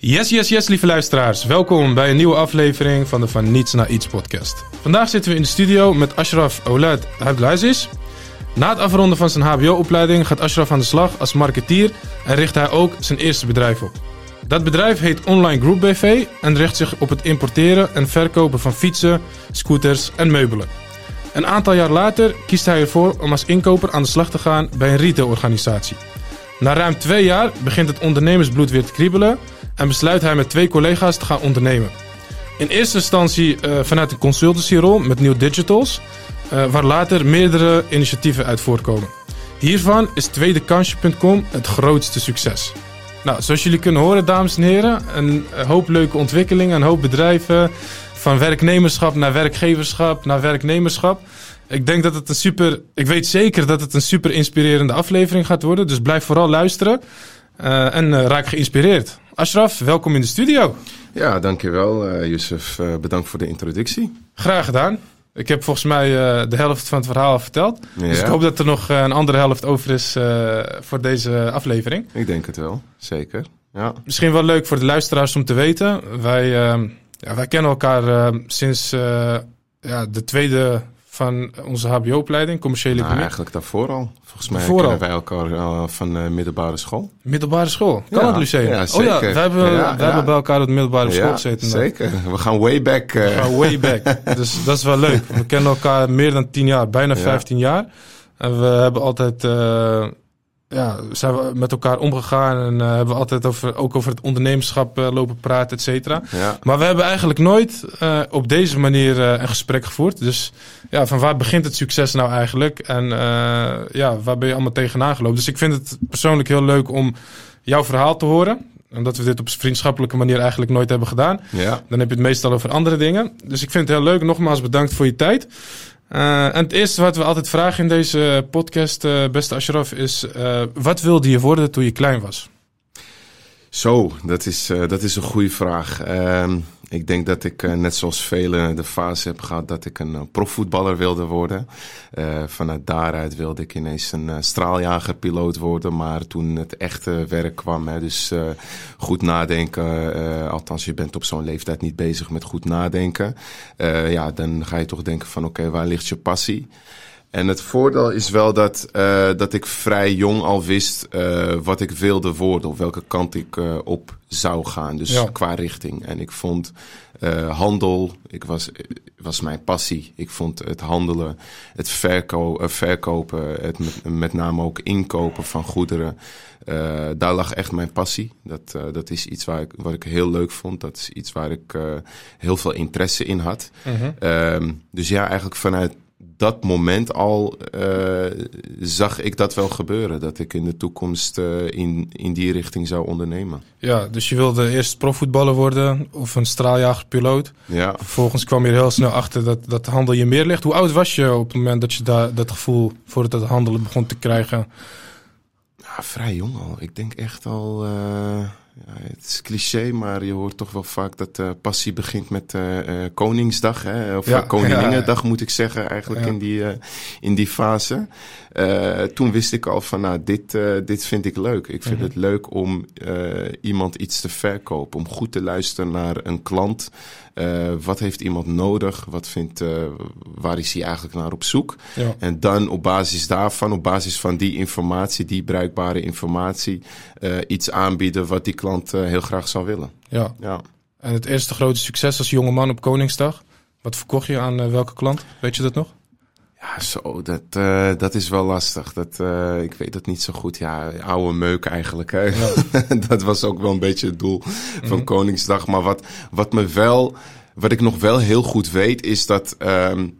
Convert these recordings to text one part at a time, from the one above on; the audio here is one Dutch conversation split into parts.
Yes, yes, yes, lieve luisteraars. Welkom bij een nieuwe aflevering van de Van Niets naar Iets podcast. Vandaag zitten we in de studio met Ashraf Oulad Abdelaziz. Na het afronden van zijn HBO-opleiding gaat Ashraf aan de slag als marketeer en richt hij ook zijn eerste bedrijf op. Dat bedrijf heet Online Group BV en richt zich op het importeren en verkopen van fietsen, scooters en meubelen. Een aantal jaar later kiest hij ervoor om als inkoper aan de slag te gaan bij een retailorganisatie. Na ruim twee jaar begint het ondernemersbloed weer te kriebelen en besluit hij met twee collega's te gaan ondernemen. In eerste instantie uh, vanuit een consultancyrol met New Digitals, uh, waar later meerdere initiatieven uit voortkomen. Hiervan is tweedekansje.com het grootste succes. Nou, zoals jullie kunnen horen, dames en heren, een hoop leuke ontwikkelingen, een hoop bedrijven. Van werknemerschap naar werkgeverschap naar werknemerschap. Ik denk dat het een super. Ik weet zeker dat het een super inspirerende aflevering gaat worden. Dus blijf vooral luisteren. Uh, en uh, raak geïnspireerd. Ashraf, welkom in de studio. Ja, dankjewel, uh, Youssef. bedankt voor de introductie. Graag gedaan. Ik heb volgens mij de helft van het verhaal verteld. Ja. Dus ik hoop dat er nog een andere helft over is voor deze aflevering. Ik denk het wel, zeker. Ja. Misschien wel leuk voor de luisteraars om te weten. Wij, ja, wij kennen elkaar sinds ja, de tweede van onze HBO-opleiding, commerciële nou, economie? Eigenlijk daarvoor al. Volgens mij daarvoor kennen wij elkaar uh, van uh, middelbare school. Middelbare school? Kan ja, het Lyceum? Ja, oh ja, wij hebben, ja, wij hebben bij elkaar op de middelbare school gezeten. Zeker, we gaan way back. Uh. We gaan way back, dus dat is wel leuk. We kennen elkaar meer dan tien jaar, bijna 15 jaar. En we hebben altijd ja, zijn we met elkaar omgegaan en uh, hebben we altijd over, ook over het ondernemerschap uh, lopen praten, et cetera. Ja. Maar we hebben eigenlijk nooit uh, op deze manier een gesprek gevoerd. Dus ja, van waar begint het succes nou eigenlijk? En ja, waar ben je allemaal tegenaan gelopen? Dus ik vind het persoonlijk heel leuk om jouw verhaal te horen. Omdat we dit op vriendschappelijke manier eigenlijk nooit hebben gedaan. Ja. Dan heb je het meestal over andere dingen. Dus ik vind het heel leuk. Nogmaals bedankt voor je tijd. Uh, en het eerste wat we altijd vragen in deze podcast, uh, beste Ashraf, is: uh, wat wilde je worden toen je klein was? Zo, dat is, dat is een goede vraag. Ehm, ik denk dat ik, net zoals velen, de fase heb gehad dat ik een profvoetballer wilde worden. vanuit daaruit wilde ik ineens een straaljagerpiloot worden. Maar toen het echte werk kwam, hè, dus goed nadenken. althans, je bent op zo'n leeftijd niet bezig met goed nadenken. ja, dan ga je toch denken van oké, waar ligt je passie? En het voordeel is wel dat, uh, dat ik vrij jong al wist uh, wat ik wilde worden, of welke kant ik uh, op zou gaan. Dus ja. qua richting. En ik vond handel, ik was, was mijn passie. Ik vond het handelen, het verko verkopen, het met, met, name ook inkopen van goederen. daar lag echt mijn passie. Dat, dat is iets waar ik, wat ik heel leuk vond. Dat is iets waar ik heel veel interesse in had. Mm -hmm. dus ja, eigenlijk vanuit dat moment al uh, zag ik dat wel gebeuren. Dat ik in de toekomst uh, in, in die richting zou ondernemen. Ja, dus je wilde eerst profvoetballer worden of een straaljagerpiloot. Ja. Vervolgens kwam je er heel snel achter dat, dat handel je meer ligt. Hoe oud was je op het moment dat je daar dat gevoel voor dat handelen begon te krijgen? Ja, vrij jong al. Ik denk echt al... Uh... Ja, het is cliché, maar je hoort toch wel vaak dat uh, passie begint met uh, uh, Koningsdag. Hè? Of ja, Koninginnedag ja. moet ik zeggen, eigenlijk in, die, in die fase. toen wist ik al van, nou, dit, dit vind ik leuk. Ik vind Mhm. het leuk om iemand iets te verkopen. Om goed te luisteren naar een klant. wat heeft iemand nodig? Wat vindt, waar is hij eigenlijk naar op zoek? En dan op basis daarvan, op basis van die informatie, die bruikbare informatie, iets aanbieden wat die klant uh, heel graag zou willen. Ja. ja. En het eerste grote succes als jonge man op Koningsdag? Wat verkocht je aan uh, welke klant? Weet je dat nog? Ja, zo, dat, uh, dat is wel lastig. Dat, ik weet dat niet zo goed. Ja, oude meuk eigenlijk. Hè? Ja. dat was ook wel een beetje het doel van Mhm. mm -hmm. Koningsdag. Maar wat, wat me wel, wat ik nog wel heel goed weet, is dat. Um,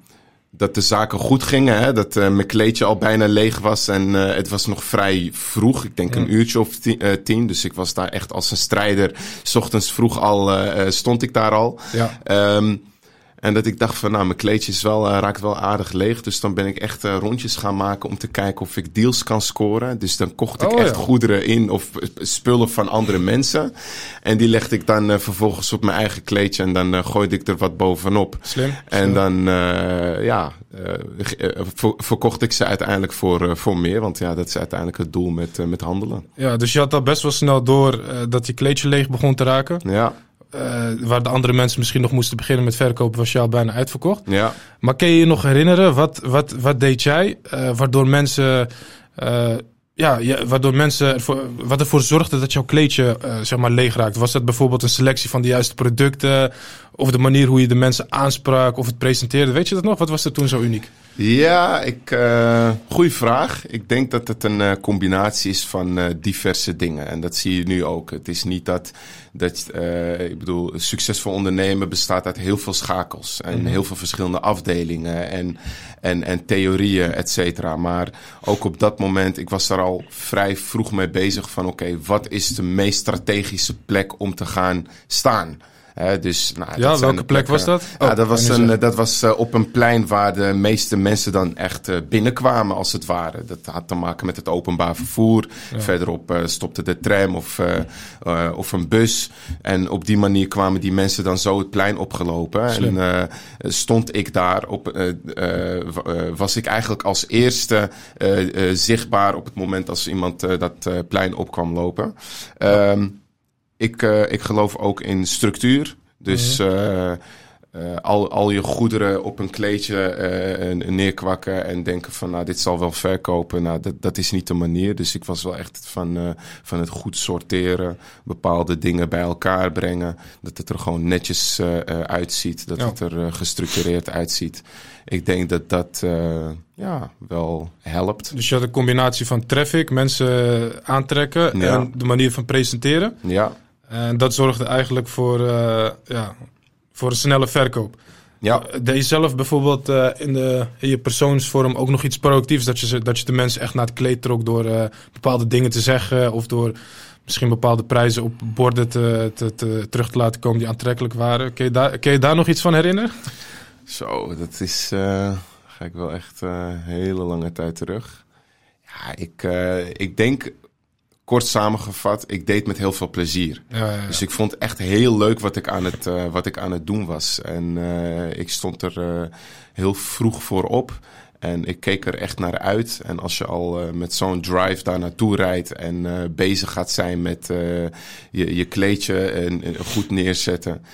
dat de zaken goed gingen. Hè? Dat uh, mijn kleedje al bijna leeg was. En uh, het was nog vrij vroeg. Ik denk Ja. een uurtje of tien, uh, tien. Dus ik was daar echt als een strijder. S ochtends vroeg al eh, stond ik daar al. Ja. Um, en dat ik dacht van, nou, mijn kleedje is wel, uh, raakt wel aardig leeg. Dus dan ben ik echt uh, rondjes gaan maken om te kijken of ik deals kan scoren. Dus dan kocht ik Oh, echt ja. goederen in of spullen van andere mensen. En die legde ik dan uh, vervolgens op mijn eigen kleedje en dan gooide ik er wat bovenop. Slim. En Slim. dan, ja, verkocht ik ze uiteindelijk voor, voor meer. Want ja, dat is uiteindelijk het doel met, met handelen. Ja, dus je had al best wel snel door dat je kleedje leeg begon te raken. Ja. Waar de andere mensen misschien nog moesten beginnen met verkopen, was je al bijna uitverkocht. Ja. Maar kun je je nog herinneren, wat, wat, wat deed jij waardoor mensen ja, ja, waardoor mensen ervoor, wat ervoor zorgde dat jouw kleedje uh, zeg maar leeg raakte. Was dat bijvoorbeeld een selectie van de juiste producten? Of de manier hoe je de mensen aansprak of het presenteerde? Weet je dat nog? Wat was er toen zo uniek? Ja, ik, uh, goeie vraag. Ik denk dat het een uh, combinatie is van uh, diverse dingen. En dat zie je nu ook. Het is niet dat, dat ik bedoel, succesvol ondernemen bestaat uit heel veel schakels. En mm -hmm. heel veel verschillende afdelingen en, en, en theorieën, et cetera. Maar ook op dat moment, ik was daar al vrij vroeg mee bezig van oké, okay, wat is de meest strategische plek om te gaan staan? Dus, nou, ja, welke plek was dat? Oh, ja, dat was, een, dat was uh, op een plein waar de meeste mensen dan echt uh, binnenkwamen, als het ware. Dat had te maken met het openbaar vervoer. Ja. Verderop stopte de tram of, of een bus. En op die manier kwamen die mensen dan zo het plein opgelopen. Slim. En stond ik daar op, was ik eigenlijk als eerste zichtbaar op het moment als iemand dat plein op kwam lopen. Um, ik, uh, ik geloof ook in structuur. Dus uh, uh, al, al je goederen op een kleedje neerkwakken en denken van nou dit zal wel verkopen. Nou dat, dat is niet de manier. Dus ik was wel echt van, van het goed sorteren. Bepaalde dingen bij elkaar brengen. Dat het er gewoon netjes uitziet. Dat ja. het er gestructureerd uitziet. Ik denk dat dat ja, wel helpt. Dus je had een combinatie van traffic, mensen aantrekken ja. en de manier van presenteren. Ja. En dat zorgde eigenlijk voor, uh, ja, voor een snelle verkoop. Ja. Deed je zelf bijvoorbeeld uh, in, de, in je persoonsvorm ook nog iets proactiefs? Dat je, dat je de mensen echt naar het kleed trok door uh, bepaalde dingen te zeggen of door misschien bepaalde prijzen op borden te, te, te, terug te laten komen die aantrekkelijk waren. Kun je daar, kun je daar nog iets van herinneren? Zo, dat is, uh, ga ik wel echt een hele lange tijd terug. Ja, ik, ik denk kort samengevat, ik deed met heel veel plezier. Ja, ja, ja. Dus ik vond echt heel leuk wat ik aan het, uh, wat ik aan het doen was. En uh, ik stond er uh, heel vroeg voor op. En ik keek er echt naar uit. En als je al uh, met zo'n drive daar naartoe rijdt en uh, bezig gaat zijn met uh, je, je kleedje en, en goed neerzetten.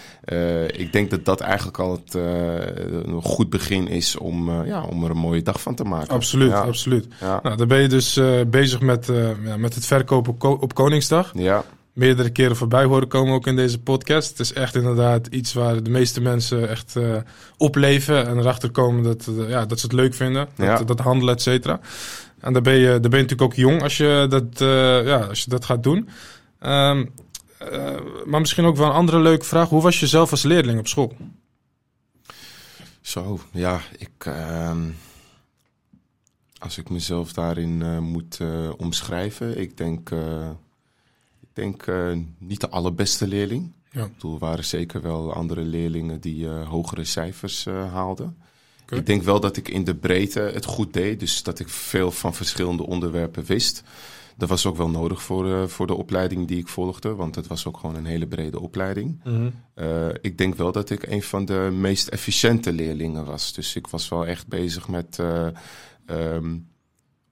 ik denk dat dat eigenlijk al het, een goed begin is om, ja, om er een mooie dag van te maken. Absoluut, ja. absoluut. Ja. Nou, dan ben je dus bezig met, ja, met het verkopen op, ko op Koningsdag. Ja meerdere keren voorbij horen komen ook in deze podcast. Het is echt inderdaad iets waar de meeste mensen echt uh, opleven en erachter komen dat, uh, ja, dat ze het leuk vinden. Dat, Ja. dat handelen, et cetera. En dan ben, je, dan ben je natuurlijk ook jong als je dat, uh, ja, als je dat gaat doen. Um, maar misschien ook wel een andere leuke vraag. Hoe was je zelf als leerling op school? Zo, ja, ik... ehm, als ik mezelf daarin moet omschrijven, ik denk ik denk uh, niet de allerbeste leerling. Ja. Er waren zeker wel andere leerlingen die uh, hogere cijfers uh, haalden. Okay. Ik denk wel dat ik in de breedte het goed deed. Dus dat ik veel van verschillende onderwerpen wist. Dat was ook wel nodig voor, voor de opleiding die ik volgde. Want het was ook gewoon een hele brede opleiding. Mm -hmm. ik denk wel dat ik een van de meest efficiënte leerlingen was. Dus ik was wel echt bezig met... Um,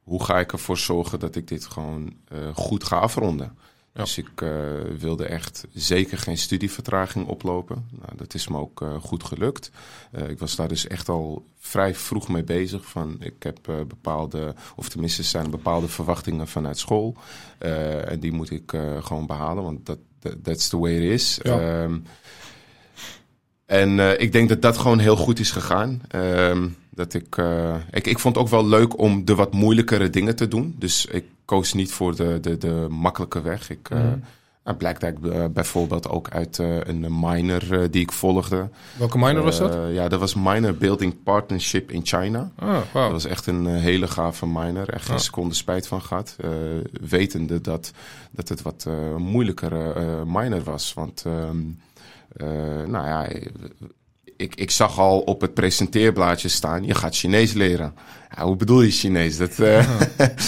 hoe ga ik ervoor zorgen dat ik dit gewoon goed ga afronden? Ja. Dus ik uh, wilde echt zeker geen studievertraging oplopen. Nou, dat is me ook uh, goed gelukt. Uh, ik was daar dus echt al vrij vroeg mee bezig. Van, ik heb bepaalde, of tenminste zijn bepaalde verwachtingen vanuit school. en die moet ik gewoon behalen, want dat that's the way it is. Ja. Um, en ik denk dat dat gewoon heel goed is gegaan. Um, dat ik, uh, ik, ik vond het ook wel leuk om de wat moeilijkere dingen te doen. Dus ik koos niet voor de, de, de makkelijke weg. Ik, uh, Mm. nou, blijkt eigenlijk uh, bijvoorbeeld ook uit een minor die ik volgde. Welke minor was dat? ja, dat was Minor Building Partnership in China. Ah, wow. Dat was echt een hele gave minor. Echt geen Ah. seconde spijt van gehad. wetende dat, dat het wat moeilijkere minor was. Want, um, nou ja ik, ik zag al op het presenteerblaadje staan, je gaat Chinees leren. Ja, hoe bedoel je Chinees? Dat, uh,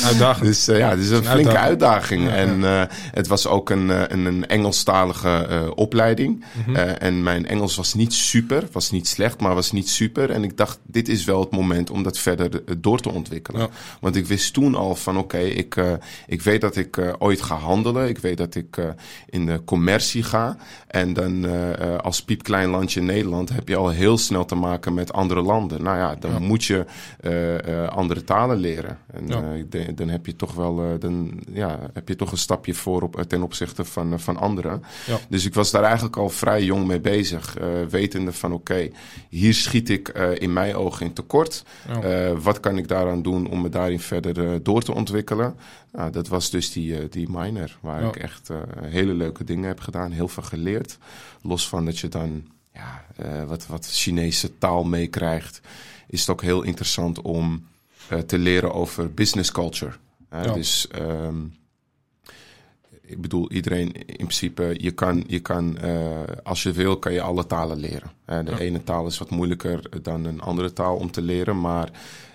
uitdaging. dus uh, ja, dus een, een flinke uitdaging. Ja, en uh, het was ook een, een, een Engelstalige opleiding. Mm -hmm. en mijn Engels was niet super, was niet slecht, maar was niet super. En ik dacht, dit is wel het moment om dat verder door te ontwikkelen. Ja. Want ik wist toen al van, oké, okay, ik, ik weet dat ik ooit ga handelen. Ik weet dat ik in de commercie ga. En dan als piepklein landje in Nederland heb je al heel snel te maken met andere landen. Nou ja, dan moet je uh, andere talen leren. En ja. uh, dan heb je toch wel uh, dan, ja, heb je toch een stapje voor op, ten opzichte van, van anderen. Ja. Dus ik was daar eigenlijk al vrij jong mee bezig. wetende van oké, okay, hier schiet ik in mijn ogen in tekort. Ja. wat kan ik daaraan doen om me daarin verder door te ontwikkelen? Nou, dat was dus die, die minor, waar ik echt hele leuke dingen heb gedaan. Heel veel geleerd. Los van dat je dan ja, wat, wat Chinese taal meekrijgt is het ook heel interessant om uh, te leren over business culture. Ja. Dus um, ik bedoel, iedereen in principe, je kan, je kan uh, als je wil, kan je alle talen leren. de ja. ene taal is wat moeilijker dan een andere taal om te leren, maar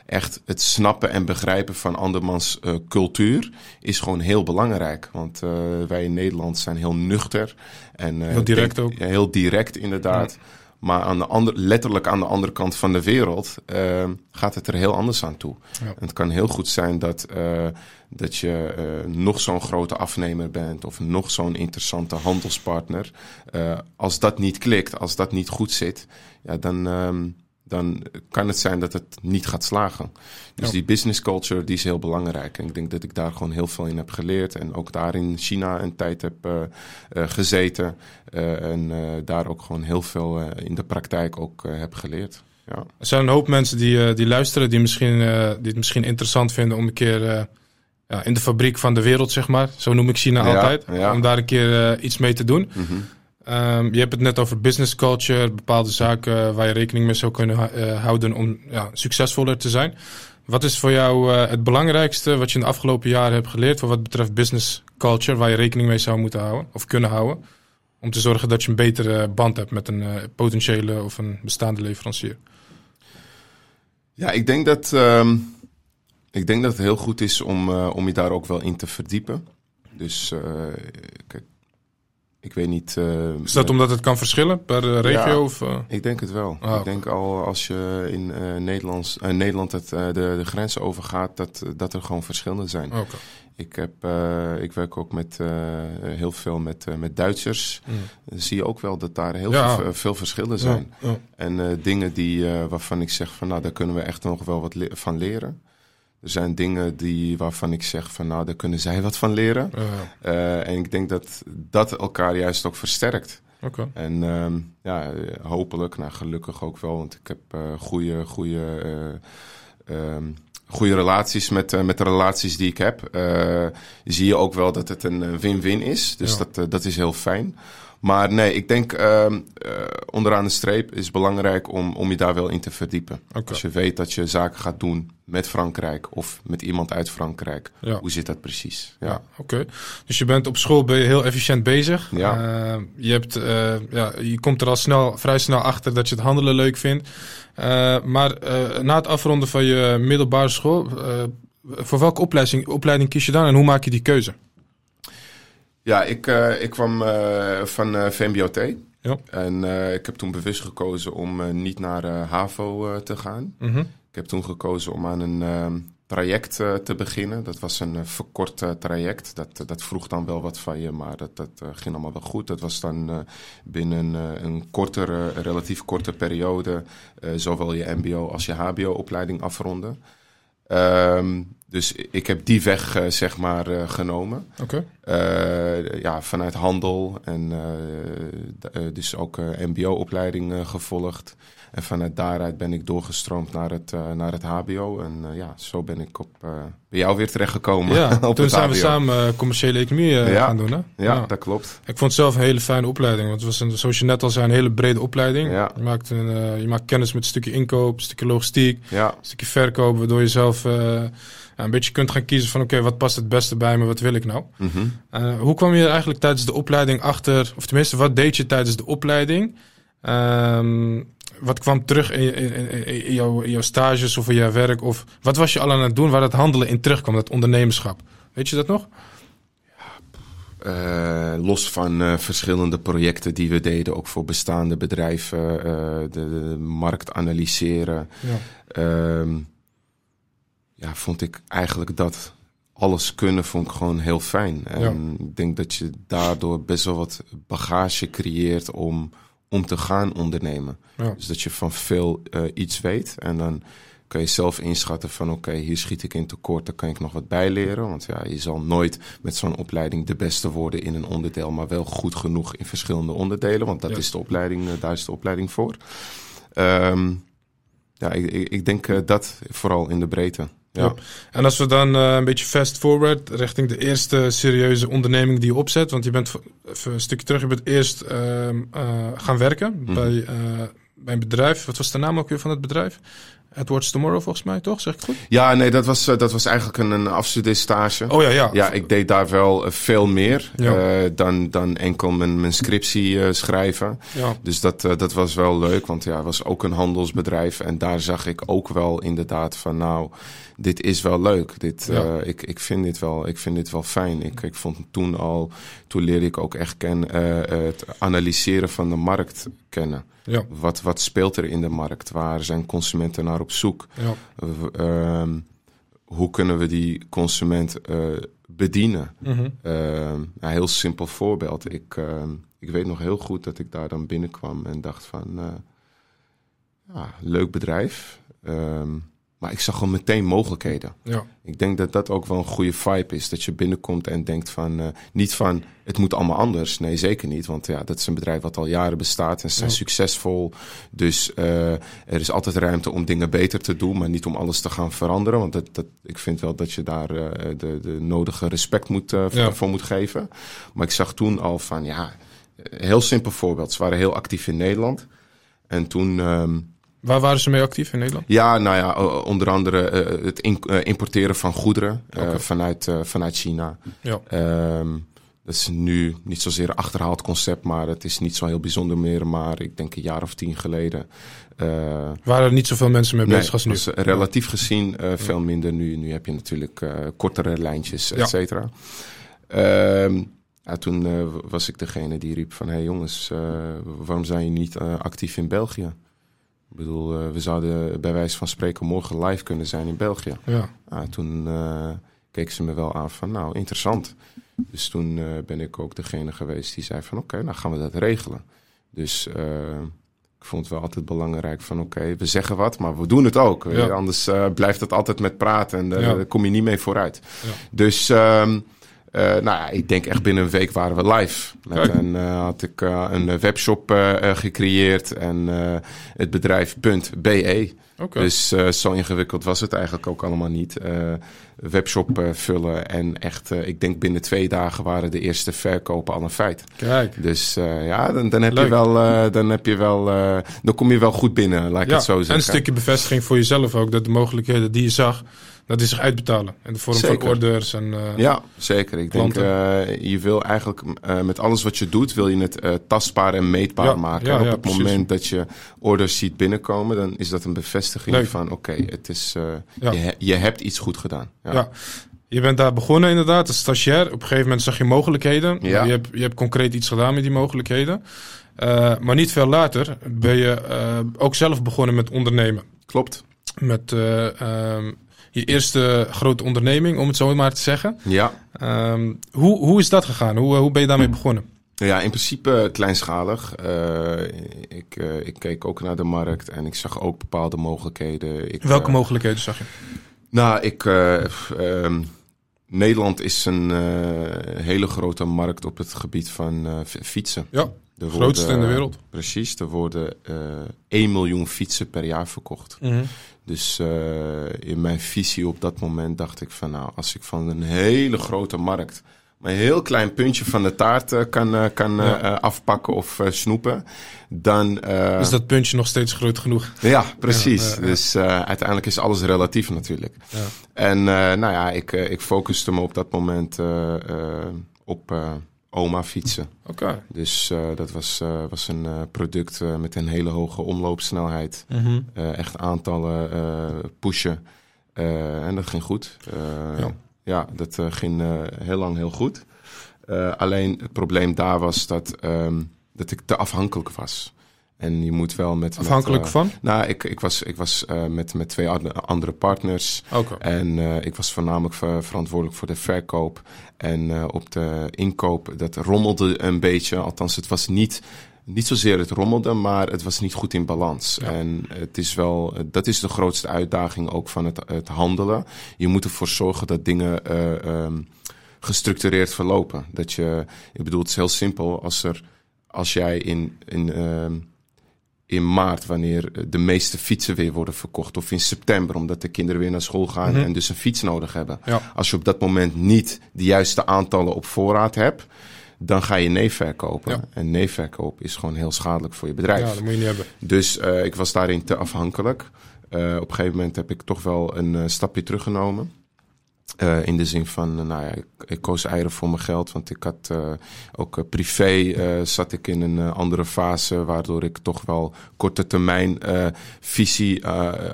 echt het snappen en begrijpen van andermans uh, cultuur is gewoon heel belangrijk. Want uh, wij in Nederland zijn heel nuchter. En, uh, heel direct denk, ook. Heel direct, inderdaad. Ja. Maar aan de andere, letterlijk aan de andere kant van de wereld uh, gaat het er heel anders aan toe. Ja. het kan heel goed zijn dat, uh, dat je uh, nog zo'n grote afnemer bent of nog zo'n interessante handelspartner. als dat niet klikt, als dat niet goed zit, ja, dan, um, dan kan het zijn dat het niet gaat slagen. Dus ja. die business culture die is heel belangrijk. En ik denk dat ik daar gewoon heel veel in heb geleerd. En ook daar in China een tijd heb uh, uh, gezeten. Uh, en daar ook gewoon heel veel in de praktijk ook heb geleerd. Ja. Er zijn een hoop mensen die, die luisteren, die, misschien, die het misschien interessant vinden om een keer ja, in de fabriek van de wereld, zeg maar. Zo noem ik China altijd. Om daar een keer iets mee te doen. Mm -hmm. Um, je hebt het net over business culture, bepaalde zaken waar je rekening mee zou kunnen uh, houden om ja, succesvoller te zijn. Wat is voor jou uh, het belangrijkste wat je in de afgelopen jaren hebt geleerd voor wat betreft business culture, waar je rekening mee zou moeten houden of kunnen houden? Om te zorgen dat je een betere band hebt met een uh, potentiële of een bestaande leverancier. Ja, ik denk dat, um, ik denk dat het heel goed is om, om je daar ook wel in te verdiepen. Dus kijk, ik weet niet. Uh, is dat omdat het kan verschillen per uh, regio? Ja, of, uh? Ik denk het wel. Ah, ik denk al als je in Nederlands, Nederland het, de, de grenzen overgaat, dat, dat er gewoon verschillen zijn. Okay. Ik, heb, ik werk ook met, heel veel met, met Duitsers. Mm. Dan zie je ook wel dat daar heel ja. veel, veel, verschillen zijn. Ja, en dingen die, waarvan ik zeg van nou, daar kunnen we echt nog wel wat le van leren. Er zijn dingen die, waarvan ik zeg van nou, daar kunnen zij wat van leren. Uh, uh, en ik denk dat dat elkaar juist ook versterkt. Okay. En um, ja, hopelijk, nou gelukkig ook wel, want ik heb uh, goede, goede, um, goede relaties met, met de relaties die ik heb. zie je ook wel dat het een win-win is. Dus ja. dat, dat is heel fijn. Maar nee, ik denk uh, uh, onderaan de streep is belangrijk om, om je daar wel in te verdiepen. Okay. Als je weet dat je zaken gaat doen met Frankrijk of met iemand uit Frankrijk. Ja. Hoe zit dat precies? Ja, ja oké. Okay. Dus je bent op school ben je heel efficiënt bezig. Ja. Uh, je, hebt, ja, je komt er al snel, vrij snel achter dat je het handelen leuk vindt. maar na het afronden van je middelbare school, voor welke opleiding, opleiding kies je dan en hoe maak je die keuze? Ja, ik, uh, ik kwam uh, van uh, VMBOT. Ja. En ik heb toen bewust gekozen om niet naar HAVO te gaan. Mm -hmm. Ik heb toen gekozen om aan een traject te beginnen. Dat was een verkort traject. Dat, dat vroeg dan wel wat van je, maar dat, dat ging allemaal wel goed. Dat was dan binnen een kortere, relatief korte periode... zowel je mbo als je hbo-opleiding afronden. Um, dus ik heb die weg, uh, zeg maar, uh, genomen. Oké. Okay. Uh, ja, vanuit handel en dus ook mbo-opleiding gevolgd. En vanuit daaruit ben ik doorgestroomd naar het, naar het hbo. En ja, zo ben ik op, bij jou weer terechtgekomen. Ja, op toen zijn HBO. we samen commerciële economie ja. gaan doen, hè? Ja, ja, dat klopt. Ik vond het zelf een hele fijne opleiding. Want het was, een, zoals je net al zei, een hele brede opleiding. Ja. Je, maakt een, je maakt kennis met een stukje inkoop, een stukje logistiek, ja. een stukje verkoop, waardoor je zelf een beetje kunt gaan kiezen van oké, okay, wat past het beste bij me, wat wil ik nou? Mm -hmm. uh, hoe kwam je eigenlijk tijdens de opleiding achter, of tenminste, wat deed je tijdens de opleiding? Um, wat kwam terug in, in, in, in jouw, in jouw stages of in jouw werk? Of wat was je al aan het doen waar dat handelen in terugkwam, dat ondernemerschap? Weet je dat nog? Uh, los van uh, verschillende projecten die we deden, ook voor bestaande bedrijven, uh, de, de, markt analyseren. Ja. Ehm, ja, vond ik eigenlijk dat alles kunnen, vond ik gewoon heel fijn. En ja. ik denk dat je daardoor best wel wat bagage creëert om, om te gaan ondernemen. Ja. Dus dat je van veel iets weet en dan kan je zelf inschatten van oké, hier schiet ik in tekort, daar kan ik nog wat bijleren. Want ja, je zal nooit met zo'n opleiding de beste worden in een onderdeel, maar wel goed genoeg in verschillende onderdelen. Want dat is de opleiding, eh, daar is de opleiding voor. Um, ja, ik, ik denk uh, dat vooral in de breedte. Ja. En als we dan uh, een beetje fast forward richting de eerste serieuze onderneming die je opzet. Want je bent even een stukje terug, je bent eerst uh, gaan werken mm -hmm. bij, bij een bedrijf. Wat was de naam ook weer van het bedrijf? Edwards Tomorrow volgens mij, toch? Zeg ik het goed? Ja, nee, dat was, dat was eigenlijk een, een afstudeerstage. Oh ja, ja. Ja, ik deed daar wel veel meer ja. uh, dan, dan enkel mijn, mijn scriptie uh, schrijven. Ja. Dus dat, uh, dat was wel leuk, want ja, het was ook een handelsbedrijf. En daar zag ik ook wel inderdaad van nou, dit is wel leuk. Dit, ja. ik, ik, vind dit wel, ik vind dit wel fijn. Ik, ik vond toen al, toen leerde ik ook echt ken, het analyseren van de markt kennen. Ja. Wat, wat speelt er in de markt? Waar zijn consumenten naar op zoek? Ja. Uh, hoe kunnen we die consument uh, bedienen? Mm -hmm. uh, een heel simpel voorbeeld. Ik, ehm, ik weet nog heel goed dat ik daar dan binnenkwam en dacht van... Eh, ja, leuk bedrijf. Maar ik zag gewoon meteen mogelijkheden. Ja. Ik denk dat dat ook wel een goede vibe is. Dat je binnenkomt en denkt van... Uh, niet van, het moet allemaal anders. Nee, zeker niet. Want ja, dat is een bedrijf wat al jaren bestaat en ze zijn ja. succesvol. Dus uh, er is altijd ruimte om dingen beter te doen. Maar niet om alles te gaan veranderen. Want dat, dat, ik vind wel dat je daar uh, de, de nodige respect moet, ja. voor moet geven. Maar ik zag toen al van, ja... Heel simpel voorbeeld. Ze waren heel actief in Nederland. En toen... Um, Waar waren ze mee actief in Nederland? Ja, nou ja, onder andere uh, het in, uh, importeren van goederen okay. vanuit, vanuit China. Ja. Um, dat is nu niet zozeer een achterhaald concept, maar het is niet zo heel bijzonder meer. Maar ik denk een jaar of tien geleden. waren er niet zoveel mensen mee bezig nee, als nu? Dus relatief gezien veel minder nu. Nu heb je natuurlijk kortere lijntjes, et cetera. Ja. Um, ja, toen was ik degene die riep van... hé hey jongens, waarom zijn je niet actief in België? Ik bedoel, uh, we zouden bij wijze van spreken morgen live kunnen zijn in België. Ja. Uh, toen uh, keken ze me wel aan van, nou, interessant. Dus toen uh, ben ik ook degene geweest die zei van, oké, okay, nou gaan we dat regelen. Dus ik vond het wel altijd belangrijk van, oké, okay, we zeggen wat, maar we doen het ook. Ja. Anders blijft het altijd met praten en daar kom je niet mee vooruit. Ja. Dus... Um, uh, nou ja, ik denk echt binnen een week waren we live. Met een, uh, had ik uh, een webshop gecreëerd en het bedrijf .be. Okay. Dus zo ingewikkeld was het eigenlijk ook allemaal niet. webshop vullen en echt, ik denk binnen twee dagen waren de eerste verkopen al een feit. Kijk. Dus ja, dan, dan, heb je wel, dan heb je wel, dan kom je wel goed binnen, laat ik ja, het zo zeggen. En een stukje bevestiging voor jezelf ook, dat de mogelijkheden die je zag, dat is zich uitbetalen. In de vorm zeker. van orders en uh, Ja, zeker. Ik klanten. denk, uh, je wil eigenlijk uh, met alles wat je doet, wil je het tastbaar en meetbaar ja, maken. Ja, en op ja, het precies. moment dat je orders ziet binnenkomen, dan is dat een bevestiging Leuk. van oké, okay, het is je, je hebt iets goed gedaan. Ja. Je bent daar begonnen inderdaad, als stagiair. Op een gegeven moment zag je mogelijkheden. Ja. Je, hebt, je hebt concreet iets gedaan met die mogelijkheden. maar niet veel later ben je ook zelf begonnen met ondernemen. Klopt. Met um, je eerste grote onderneming, om het zo maar te zeggen. Ja. Um, hoe, hoe is dat gegaan? Hoe, hoe ben je daarmee begonnen? Ja, in principe kleinschalig. Uh, ik, uh, ik keek ook naar de markt en ik zag ook bepaalde mogelijkheden. Ik, Welke uh, mogelijkheden zag je? Nou, ik, um, Nederland is een hele grote markt op het gebied van fietsen. Ja, de grootste worden, in de wereld. Precies, er worden 1 miljoen fietsen per jaar verkocht. Mm -hmm. Dus uh, in mijn visie op dat moment dacht ik van nou, als ik van een hele grote markt maar een heel klein puntje van de taart uh, kan, uh, kan ja. afpakken of snoepen, dan... is dat puntje nog steeds groot genoeg? Ja, precies. Ja, dus uiteindelijk is alles relatief natuurlijk. En nou ja, ik, ik focuste me op dat moment op oma fietsen. Oké. Dus eh, dat was, eh, was een eh, product met een hele hoge omloopsnelheid. Mhm. Echt aantallen pushen. En dat ging goed. Ja. ja. dat ging heel lang heel goed. Alleen het probleem daar was dat, ehm, dat ik te afhankelijk was. En je moet wel met... met, Afhankelijk eh, van? Nou, ik, ik was, ik was eh, met, met twee ande- andere partners. Oké. En eh, ik was voornamelijk ver- verantwoordelijk voor de verkoop. En op de inkoop, dat rommelde een beetje. Althans, het was niet, niet zozeer het rommelde, maar het was niet goed in balans. Ja. En het is wel, dat is de grootste uitdaging ook van het, het handelen. Je moet ervoor zorgen dat dingen eh, ehm, gestructureerd verlopen. Dat je, ik bedoel, het is heel simpel. Als, er, als jij in, in ehm, in maart, wanneer de meeste fietsen weer worden verkocht. Of in september, omdat de kinderen weer naar school gaan Mhm. en dus een fiets nodig hebben. Ja. Als je op dat moment niet de juiste aantallen op voorraad hebt, dan ga je nee verkopen. Ja. En nee verkoop is gewoon heel schadelijk voor je bedrijf. ja, dat moet je niet hebben. Dus eh, ik was daarin te afhankelijk. Eh, op een gegeven moment heb ik toch wel een eh, stapje teruggenomen. Eh, in de zin van, eh, nou ja, ik, ik koos eieren voor mijn geld. Want ik had eh, ook privé zat ik in een andere fase. Waardoor ik toch wel korte termijn visie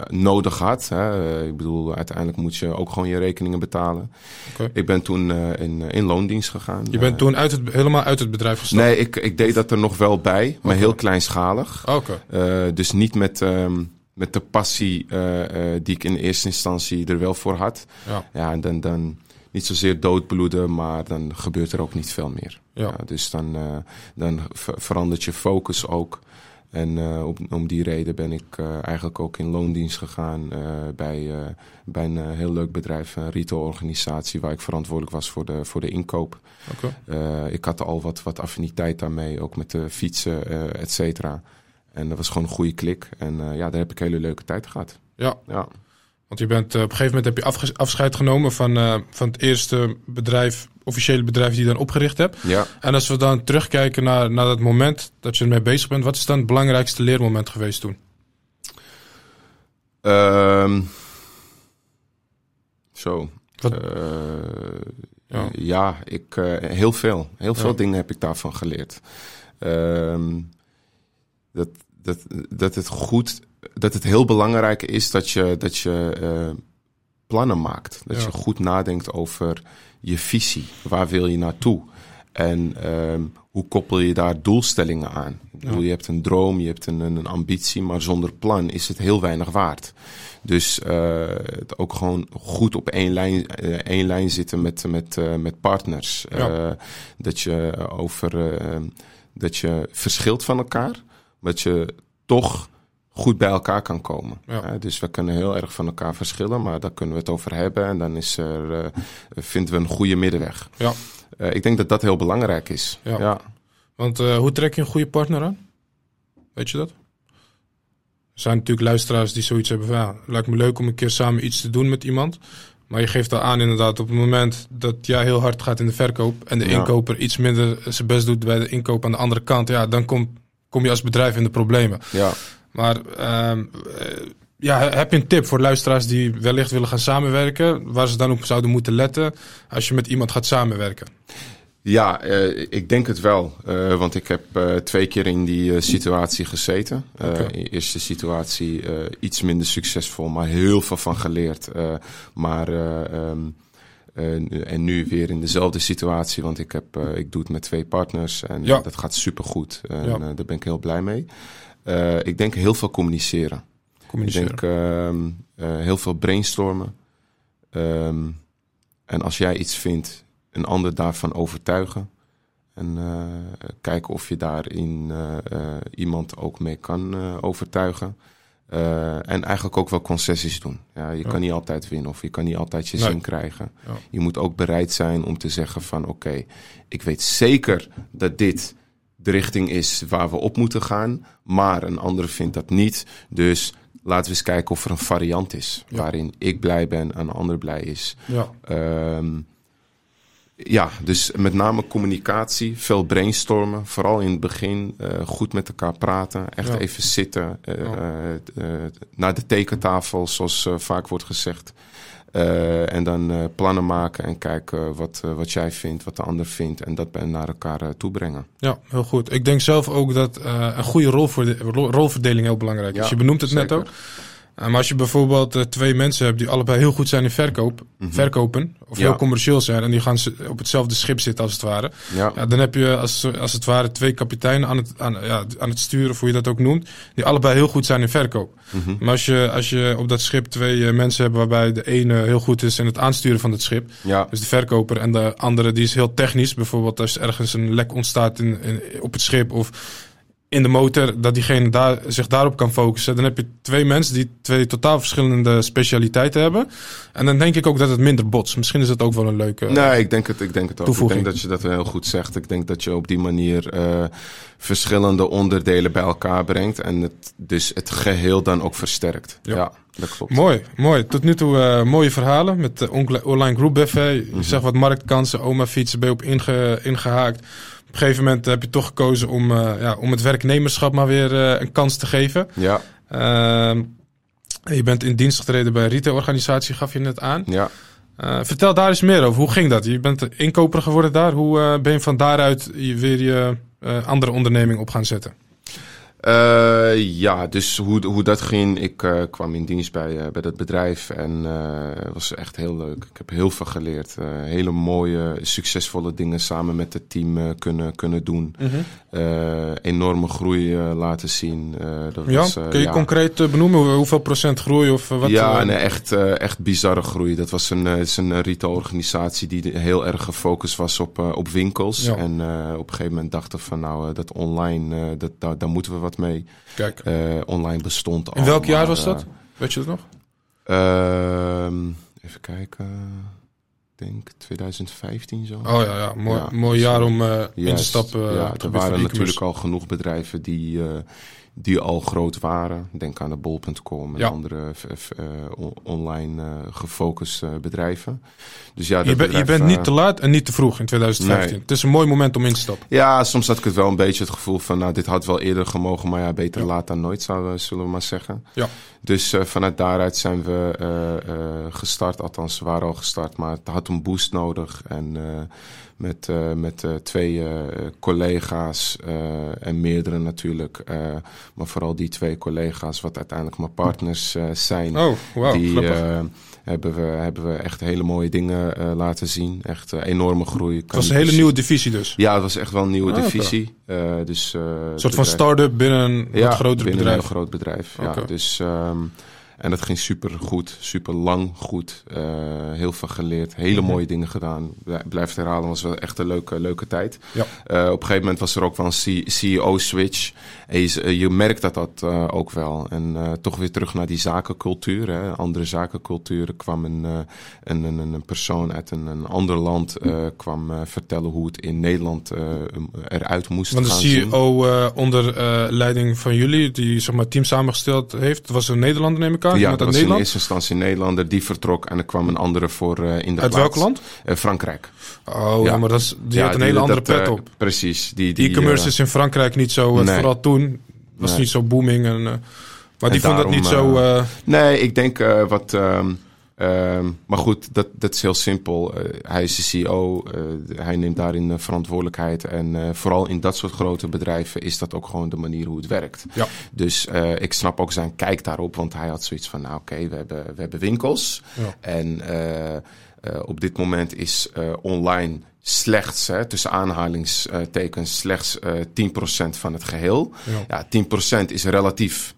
nodig had. Hè. Ik bedoel, uiteindelijk moet je ook gewoon je rekeningen betalen. Ik ben toen in, in loondienst gegaan. Je bent toen uit het, helemaal uit het bedrijf gestapt? Nee, ik, ik deed dat er nog wel bij. Maar heel kleinschalig. Oké. Dus niet met, ehm, met de passie eh, eh, die ik in eerste instantie er wel voor had. Ja. Ja, en dan, dan niet zozeer doodbloeden, maar dan gebeurt er ook niet veel meer. Ja. Ja, dus dan, eh, dan ver- verandert je focus ook. En op, om die reden ben ik eigenlijk ook in loondienst gegaan bij, bij een heel leuk bedrijf, een retailorganisatie, waar ik verantwoordelijk was voor de, voor de inkoop. Oké. Eh, ik had al wat, wat affiniteit daarmee, ook met de fietsen, et cetera. En dat was gewoon een goede klik. En eh, ja, daar heb ik een hele leuke tijd gehad. Ja, Ja, want je bent, eh, op een gegeven moment heb je afscheid genomen van, eh, van het eerste bedrijf, officiële bedrijf die je dan opgericht hebt. ja. En als we dan terugkijken naar, naar dat moment dat je ermee bezig bent, wat is dan het belangrijkste leermoment geweest toen? Ehm, zo. Ja. ja. ik, eh, heel veel. Heel veel Ja. dingen heb ik daarvan geleerd. Ehm, dat, dat, dat het goed, dat het heel belangrijk is dat je, dat je eh, plannen maakt. Dat Ja. je goed nadenkt over je visie. Waar wil je naartoe? En ehm, hoe koppel je daar doelstellingen aan? Ik bedoel, Ja. Je hebt een droom, je hebt een, een ambitie, maar zonder plan is het heel weinig waard. Dus eh, het ook gewoon goed op één lijn, eh, één lijn zitten met, met, met partners. Ja. Dat je over dat je verschilt van elkaar, maar dat je toch goed bij elkaar kan komen. Ja. Eh, dus we kunnen heel erg van elkaar verschillen, maar daar kunnen we het over hebben en dan is er, eh, vinden we een goede middenweg. Ja. Eh, ik denk dat dat heel belangrijk is. Ja. ja. Want hoe trek je een goede partner aan? Weet je dat? Er zijn natuurlijk luisteraars die zoiets hebben van... Ja, lijkt me leuk om een keer samen iets te doen met iemand. Maar je geeft al aan inderdaad op het moment dat jij heel hard gaat in de verkoop... en de Ja. inkoper iets minder zijn best doet bij de inkoop aan de andere kant... ja, dan kom, kom je als bedrijf in de problemen. ja. Maar ehm, eh, ja, heb je een tip voor luisteraars die wellicht willen gaan samenwerken... waar ze dan op zouden moeten letten als je met iemand gaat samenwerken? Ja, eh, ik denk het wel. Eh, want ik heb twee keer in die situatie gezeten. De eerste situatie iets minder succesvol, maar heel veel van geleerd. Maar, eh, eh, en nu weer in dezelfde situatie, want ik, heb, eh, ik doe het met twee partners en Ja. eh, dat gaat supergoed. En Ja. daar ben ik heel blij mee. Ik denk heel veel communiceren. Ik denk ehm, eh, heel veel brainstormen. Ehm, en als jij iets vindt, een ander daarvan overtuigen. En kijken of je daarin iemand ook mee kan overtuigen. Eh, en eigenlijk ook wel concessies doen. Ja, je Ja. kan niet altijd winnen of je kan niet altijd je Nee. zin krijgen. Ja. Je moet ook bereid zijn om te zeggen van oké, ik weet zeker dat dit de richting is waar we op moeten gaan. Maar een andere vindt dat niet. Dus laten we eens kijken of er een variant is. Ja. Waarin ik blij ben en een ander blij is. Ja, Ehm, ja, dus met name communicatie, veel brainstormen. Vooral in het begin eh, goed met elkaar praten. Echt Ja. even zitten. eh, eh, naar de tekentafel, zoals vaak wordt gezegd. En dan plannen maken en kijken wat, wat jij vindt, wat de ander vindt. En dat bij- naar elkaar toebrengen. Ja, heel goed. Ik denk zelf ook dat een goede rolverde- ro- rolverdeling heel belangrijk is. Ja, je benoemt het net ook. Uh, maar als je bijvoorbeeld eh, twee mensen hebt die allebei heel goed zijn in verkoop, Mhm. verkopen, of Ja. heel commercieel zijn en die gaan ze op hetzelfde schip zitten als het ware, Ja, ja, dan heb je als, als het ware twee kapiteinen aan het, aan, ja, aan het sturen, of hoe je dat ook noemt, die allebei heel goed zijn in verkoop. Mhm. Maar als je, als je op dat schip twee eh, mensen hebt waarbij de ene heel goed is in het aansturen van het schip, ja, dus de verkoper en de andere die is heel technisch. Bijvoorbeeld als ergens een lek ontstaat in, in, op het schip of in de motor, dat diegene daar, zich daarop kan focussen. Dan heb je twee mensen die twee totaal verschillende specialiteiten hebben. En dan denk ik ook dat het minder bots. Misschien is het ook wel een leuke... Nee, ik denk het, ik denk het ook. Toevoeging. Ik denk dat je dat heel goed zegt. Ik denk dat je op die manier eh, verschillende onderdelen bij elkaar brengt. En het, dus het geheel dan ook versterkt. Ja. Ja, dat klopt. Mooi, mooi. Tot nu toe eh, mooie verhalen met de online group buffet. Mhm. Je zegt wat marktkansen, oma fietsen, ben je op inge, ingehaakt. Op een gegeven moment heb je toch gekozen om, eh, ja, om het werknemerschap maar weer eh, een kans te geven. Ja, Ehm, je bent in dienst getreden bij een retailorganisatie, gaf je net aan. ja. Eh, vertel daar eens meer over. Hoe ging dat? Je bent inkoper geworden daar. Hoe ben je van daaruit je- weer je andere onderneming op gaan zetten? Eh, ja, dus hoe, hoe dat ging. Ik eh, kwam in dienst bij, eh, bij dat bedrijf en het was echt heel leuk. Ik heb heel veel geleerd. Hele mooie, succesvolle dingen samen met het team kunnen, kunnen doen. Eh, enorme groei laten zien. Dat Ja, was, kun je ja. concreet benoemen hoe- hoeveel procent groei of wat? ja, nee, echt, echt bizarre groei. Dat was een, is een retailorganisatie die heel erg gefocust was op, op winkels. Ja. En op een gegeven moment dachten van nou, dat online, dat, daar, daar moeten we wat mee. Kijk, Eh, online bestond al. in welk jaar maar, was dat? eh, Weet je dat nog? Ehm, even kijken. Ik denk 2015 zo. Oh ja, ja. Mooi, Ja, mooi jaar om eh, in te stappen. ja, er waren natuurlijk al genoeg bedrijven die, die al groot waren. Denk aan de bol.com en Ja. andere eh, on- online eh, gefocuste bedrijven. Dus ja, Je, je bent niet eh, te laat en niet te vroeg in 2015. Nee. Het is een mooi moment om in te stappen. Ja, soms had ik het wel een beetje het gevoel van, nou, dit had wel eerder gemogen, maar ja, beter Ja. laat dan nooit, zouden, zullen we maar zeggen. Ja. Dus eh, vanuit daaruit zijn we eh, eh, gestart, althans, we waren al gestart, maar het had een boost nodig. En eh, met, eh, met eh, twee eh, collega's en meerdere natuurlijk, maar vooral die twee collega's, wat uiteindelijk mijn partners zijn. Oh, wauw, die hebben, we, hebben we echt hele mooie dingen laten zien. Echt enorme groei. het was een hele nieuwe divisie dus. Ja, het was echt wel een nieuwe Ah, divisie. Dus, Een soort van start-up binnen een ja, groter binnen bedrijf. een heel groot bedrijf. Ja, dus, ehm, en dat ging super goed, super lang goed. Eh, heel veel geleerd, hele Mhm. mooie dingen gedaan. Blij- Blijf het herhalen, was wel echt een leuke, leuke tijd. Ja. Eh, op een gegeven moment was er ook wel een CEO-switch. Je, eh, je merkt dat dat eh, ook wel. En eh, toch weer terug naar die zakencultuur. Hè. Andere zakencultuur. Er kwam een, eh, een, een, een persoon uit een, een ander land eh, kwam eh, vertellen hoe het in Nederland eh, eruit moest Want de gaan. CEO eh, onder eh, leiding van jullie, die zeg maar, het team samengesteld heeft, was een Nederlander neem ik Ja, dat was in Nederland. eerste instantie een Nederlander. Die vertrok en er kwam een andere voor eh, in de Uit plaats. welk land? Eh, Frankrijk. Oh, ja, Ja. maar dat is, die Ja, had een hele andere dat, pet eh, op. Precies. Die, die, E-commerce is in Frankrijk niet zo, nee. vooral toen, was Nee. niet zo booming. En, maar die vond dat niet zo... Nee, ik denk wat. ehm, ehm, maar goed, dat, dat is heel simpel. Eh, hij is de CEO, eh, hij neemt daarin eh, verantwoordelijkheid. En vooral in dat soort grote bedrijven is dat ook gewoon de manier hoe het werkt. Ja. Dus ik snap ook zijn kijk daarop, want hij had zoiets van: nou, oké, we, hebben, we hebben winkels. Ja. En op dit moment is online slechts, hè, tussen aanhalingstekens, slechts eh 10% van het geheel. ja. Ja, 10% is relatief.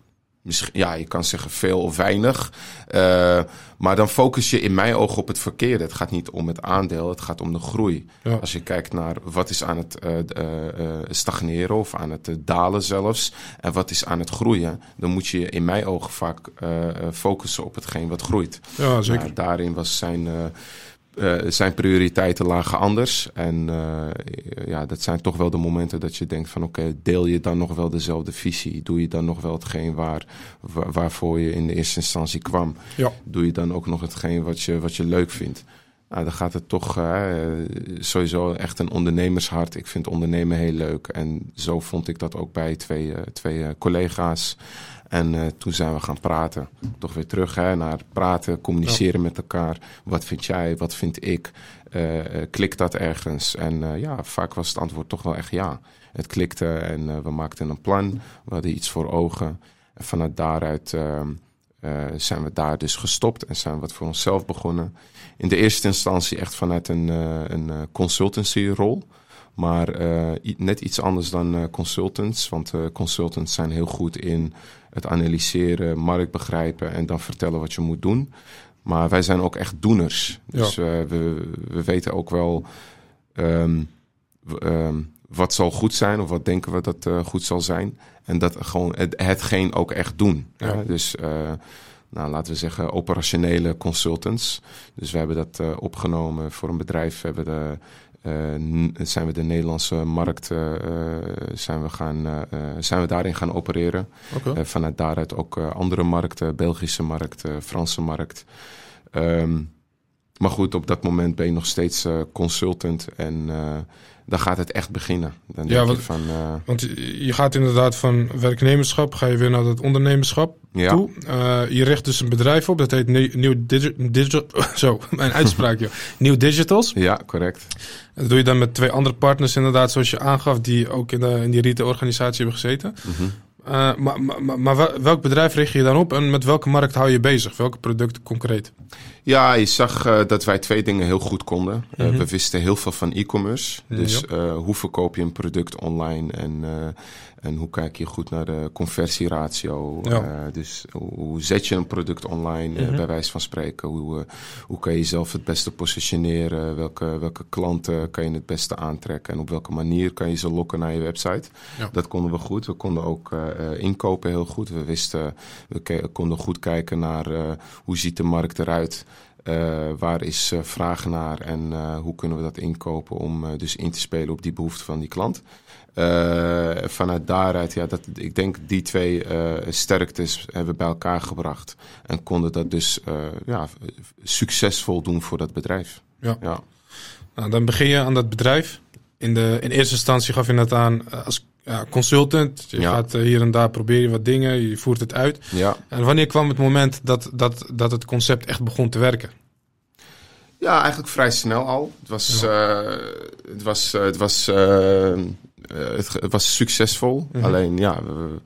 Misschien, ja, je kan zeggen veel of weinig. Eh, maar dan focus je in mijn ogen op het verkeerde. Het gaat niet om het aandeel, het gaat om de groei. Ja. Als je kijkt naar wat is aan het eh, eh, stagneren of aan het dalen zelfs. En wat is aan het groeien. Dan moet je in mijn ogen vaak focussen op hetgeen wat groeit. ja, zeker. Daarin was zijn, eh, zijn prioriteiten lagen anders. En eh, ja, dat zijn toch wel de momenten dat je denkt van oké, deel je dan nog wel dezelfde visie? Doe je dan nog wel hetgeen waar, waar- waarvoor je in de eerste instantie kwam? Ja. Doe je dan ook nog hetgeen wat je, wat je leuk vindt? Nou, dan gaat het toch eh, sowieso echt een ondernemershart. Ik vind ondernemen heel leuk. En zo vond ik dat ook bij twee, twee collega's. En toen zijn we gaan praten. Toch weer terug hè, naar praten, communiceren met elkaar. Wat vind jij, wat vind ik? klikt dat ergens? En ja, vaak was het antwoord toch wel echt ja. Het klikte en we maakten een plan. We hadden iets voor ogen. En vanuit daaruit ehm, zijn we daar dus gestopt en zijn we wat voor onszelf begonnen in de eerste instantie echt vanuit een, uh, een eh, consultancy rol. Maar uh, net iets anders dan uh, consultants. Want uh, consultants zijn heel goed in het analyseren, markt begrijpen en dan vertellen wat je moet doen. Maar wij zijn ook echt doeners. Dus ja. we, we weten ook wel um, um, wat zal goed zijn of wat denken we dat goed zal zijn. En dat gewoon het, hetgeen ook echt doen. Ja. dus nou, laten we zeggen, operationele consultants. Dus we hebben dat opgenomen voor een bedrijf. We hebben de, zijn we de Nederlandse markt uh, zijn we gaan, zijn we daarin gaan opereren. Okay. vanuit daaruit ook andere markten, Belgische markt, Franse markt. Um, maar goed, op dat moment ben je nog steeds consultant en dan gaat het echt beginnen. Dan ja, want, van, uh... want je gaat inderdaad van werknemerschap, ga je weer naar het ondernemerschap ja. toe. Je richt dus een bedrijf op, dat heet Nieuw Digital... Zo, mijn uitspraak, joh. Nieuw Digitals. Ja, correct. Dat doe je dan met twee andere partners inderdaad, zoals je aangaf, die ook in, de, in die retail-organisatie hebben gezeten. Mm -hmm. Uh, maar, maar, maar, welk bedrijf richt je dan op en met welke markt hou je bezig? Welke producten concreet? Ja, je zag uh, dat wij twee dingen heel goed konden. Mm -hmm. We wisten heel veel van e-commerce. Dus ja. hoe verkoop je een product online en en hoe kijk je goed naar de conversieratio? Ja. Dus hoe, hoe, zet je een product online, uh, bij wijze van spreken? Hoe, hoe kan je jezelf het beste positioneren? Welke, welke klanten kan je het beste aantrekken? En op welke manier kan je ze lokken naar je website? Ja. Dat konden we goed. We konden ook inkopen heel goed. We wisten, we konden goed kijken naar hoe ziet de markt eruit? Uh, waar is uh, vraag naar en uh, hoe kunnen we dat inkopen om dus in te spelen op die behoefte van die klant? vanuit daaruit, ja, dat, ik denk die twee sterktes hebben we bij elkaar gebracht en konden dat dus ja, succesvol doen voor dat bedrijf. Ja. ja. Nou, dan begin je aan dat bedrijf. In, de, in eerste instantie gaf je net aan als ja, consultant. Je gaat uh, hier en daar proberen wat dingen, je voert het uit. Ja. En wanneer kwam het moment dat, dat, dat het concept echt begon te werken? Ja, eigenlijk vrij snel al. Het was, ja. uh, het was, uh, het was, het, het, was succesvol. Mm -hmm. Alleen ja, we,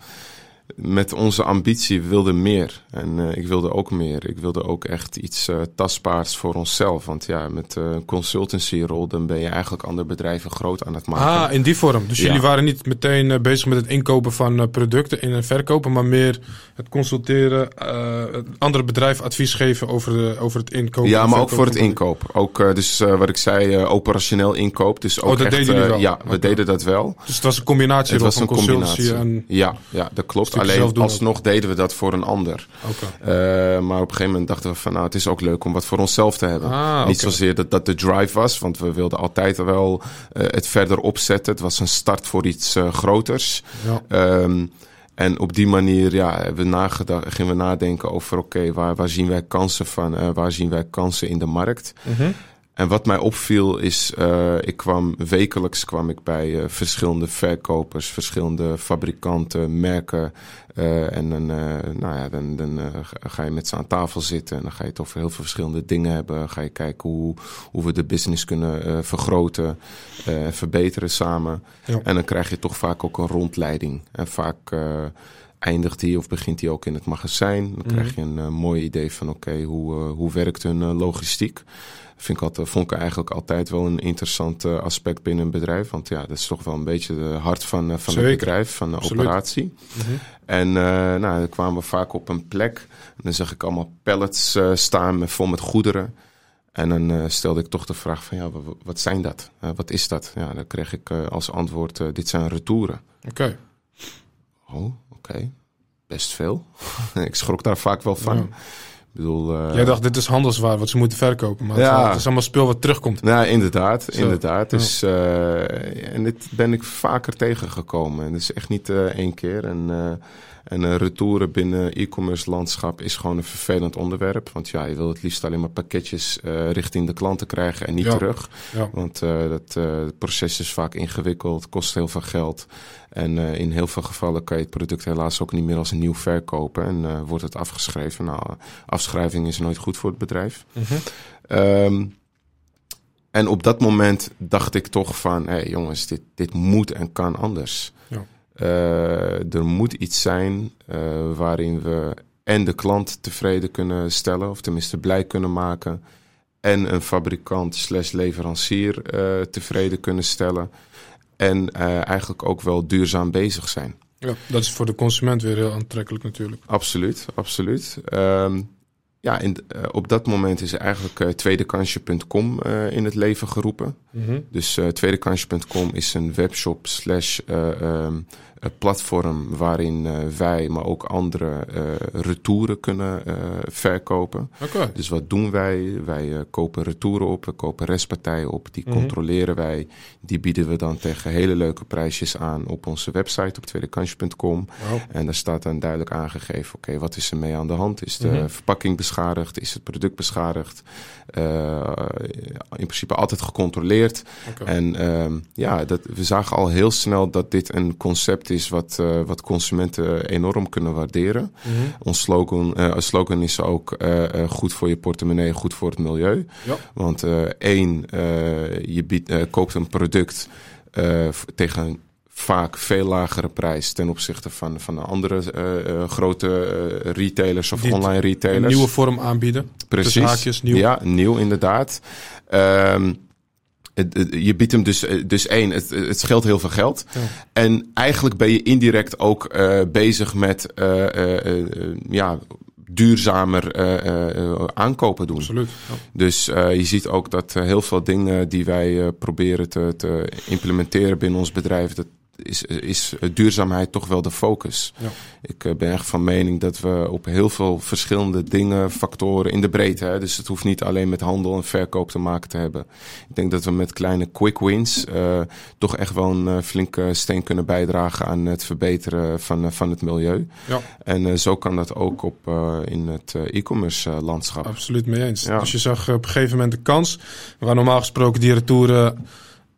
met onze ambitie, wilden meer. En uh, ik wilde ook meer. Ik wilde ook echt iets uh, tastbaars voor onszelf. Want ja, met uh, consultancy rol, dan ben je eigenlijk andere bedrijven groot aan het maken. Ah, in die vorm. Dus ja. jullie waren niet meteen bezig met het inkopen van producten in en verkopen, maar meer het consulteren, andere bedrijven advies geven over, de, over het inkopen. Ja, maar ook voor het inkoop. Ook dus wat ik zei, operationeel inkoop. Dus ook oh, dat echt, deden jullie wel? Ja, we okay. deden dat wel. Dus het was een combinatie het was van een combinatie en... Ja, ja, dat klopt. Alleen alsnog ook. deden we dat voor een ander. Okay. Uh, maar op een gegeven moment dachten we van nou, het is ook leuk om wat voor onszelf te hebben. Ah, Niet zozeer dat dat de drive was, want we wilden altijd wel uh, het verder opzetten. Het was een start voor iets uh, groters. Ja. Um, en op die manier ja, hebben we nagedacht, gingen we nadenken over oké, okay, waar, waar zien wij kansen van, waar zien wij kansen in de markt. Mm -hmm. En wat mij opviel is, uh, ik kwam wekelijks kwam ik bij uh, verschillende verkopers, verschillende fabrikanten, merken. Uh, en dan, nou ja, dan, dan ga je met ze aan tafel zitten en dan ga je het over heel veel verschillende dingen hebben. Ga je kijken hoe, hoe we de business kunnen vergroten en verbeteren samen. Ja. En dan krijg je toch vaak ook een rondleiding. En vaak eindigt die of begint die ook in het magazijn. Dan krijg je een uh, mooi idee van oké, okay, hoe, uh, hoe werkt hun uh, logistiek. Vind ik altijd, vond ik eigenlijk altijd wel een interessant aspect binnen een bedrijf. Want ja, dat is toch wel een beetje de hart van, van het bedrijf, van de Absoluut. operatie. Mm -hmm. En nou, dan kwamen we vaak op een plek. En dan zag ik allemaal pallets staan met, vol met goederen. En dan stelde ik toch de vraag van ja, wat zijn dat? wat is dat? Ja, dan kreeg ik als antwoord, dit zijn retouren. Oké. Okay. Oh, oké. Okay. Best veel. ik schrok daar vaak wel van. Ja. Bedoel, uh, Jij dacht, dit is handelswaar wat ze moeten verkopen. Maar ja. het is allemaal speel wat terugkomt. Ja, inderdaad. Zo. inderdaad. Dus, uh, en dit ben ik vaker tegengekomen. En dat is echt niet uh, één keer. En, en uh, retouren binnen e-commerce landschap is gewoon een vervelend onderwerp. Want ja, je wil het liefst alleen maar pakketjes uh, richting de klanten krijgen en niet ja. terug. Ja. Want uh, dat het proces is vaak ingewikkeld, kost heel veel geld. En in heel veel gevallen kan je het product helaas ook niet meer als nieuw verkopen. En wordt het afgeschreven. Nou, afschrijving is nooit goed voor het bedrijf. Ehm, en op dat moment dacht ik toch van, hé hey jongens, dit, dit moet en kan anders. Ja. er moet iets zijn waarin we en de klant tevreden kunnen stellen, of tenminste blij kunnen maken. En een fabrikant slash leverancier uh, tevreden kunnen stellen. En eigenlijk ook wel duurzaam bezig zijn. Ja, dat is voor de consument weer heel aantrekkelijk natuurlijk. Absoluut, absoluut. Um, ja, in, uh, op dat moment is eigenlijk uh, tweedekansje.com uh, in het leven geroepen. Mm -hmm. Dus tweedekansje.com is een webshop slash um, platform waarin uh, wij, maar ook andere uh, retouren kunnen uh, verkopen. Okay. Dus wat doen wij? Wij kopen retouren op, we kopen restpartijen op, die mm -hmm. controleren wij. Die bieden we dan tegen hele leuke prijsjes aan op onze website op tweedekansje.com. Wow. En daar staat dan duidelijk aangegeven, oké, okay, wat is er mee aan de hand? Is de mm -hmm. verpakking beschadigd? Is het product beschadigd? in principe altijd gecontroleerd. Okay. En ehm, ja, dat, we zagen al heel snel dat dit een concept is wat, uh, wat consumenten enorm kunnen waarderen. Mm -hmm. Ons slogan, uh, slogan is ook uh, goed voor je portemonnee, goed voor het milieu. Ja. Want één, je biedt, koopt een product tegen vaak veel lagere prijs ten opzichte van, van andere uh, grote uh, retailers of Die online retailers. Een nieuwe vorm aanbieden. Precies. Haakjes, nieuw. Ja, nieuw inderdaad. Um, je biedt hem dus, dus één, het, het scheelt heel veel geld. Ja. En eigenlijk ben je indirect ook uh, bezig met uh, uh, ja, duurzamer aankopen doen. Absoluut. Ja. Dus je ziet ook dat heel veel dingen die wij proberen te, te implementeren binnen ons bedrijf, dat is, is duurzaamheid toch wel de focus. Ja. Ik eh, ben echt van mening dat we op heel veel verschillende dingen, factoren in de breedte, hè, dus het hoeft niet alleen met handel en verkoop te maken te hebben. Ik denk dat we met kleine quick wins uh, toch echt wel een uh, flinke steen kunnen bijdragen aan het verbeteren van, van het milieu. Ja. En zo kan dat ook op, in het e-commerce landschap. Absoluut mee eens. Ja. Dus je zag op een gegeven moment de kans, waar normaal gesproken die retouren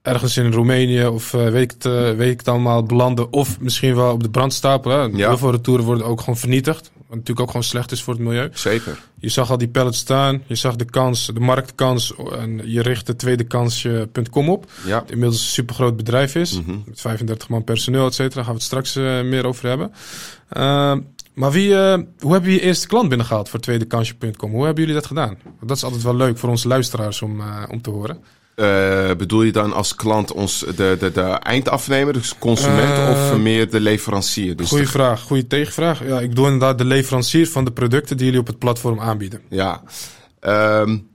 ergens in Roemenië of uh, weet, ik het, uh, weet ik het allemaal belanden. Of misschien wel op de brandstapel. Hè. Ja. Heel veel retouren worden ook gewoon vernietigd. Wat natuurlijk ook gewoon slecht is voor het milieu. Zeker. Je zag al die pallets staan. Je zag de kans, de marktkans. En je richtte tweedekansje.com op. Ja. Dat inmiddels een supergroot bedrijf is. Mm -hmm. Met 35 man personeel, et cetera. Daar gaan we het straks uh, meer over hebben. maar wie, hoe hebben je je eerste klant binnengehaald voor tweedekansje.com? Hoe hebben jullie dat gedaan? Dat is altijd wel leuk voor onze luisteraars om, om te horen. Uh, bedoel je dan als klant ons de, de, de eindafnemer, dus consument, uh, of meer de leverancier? Dus goeie de... vraag, goede tegenvraag. Ja, ik bedoel inderdaad de leverancier van de producten die jullie op het platform aanbieden. Ja, um,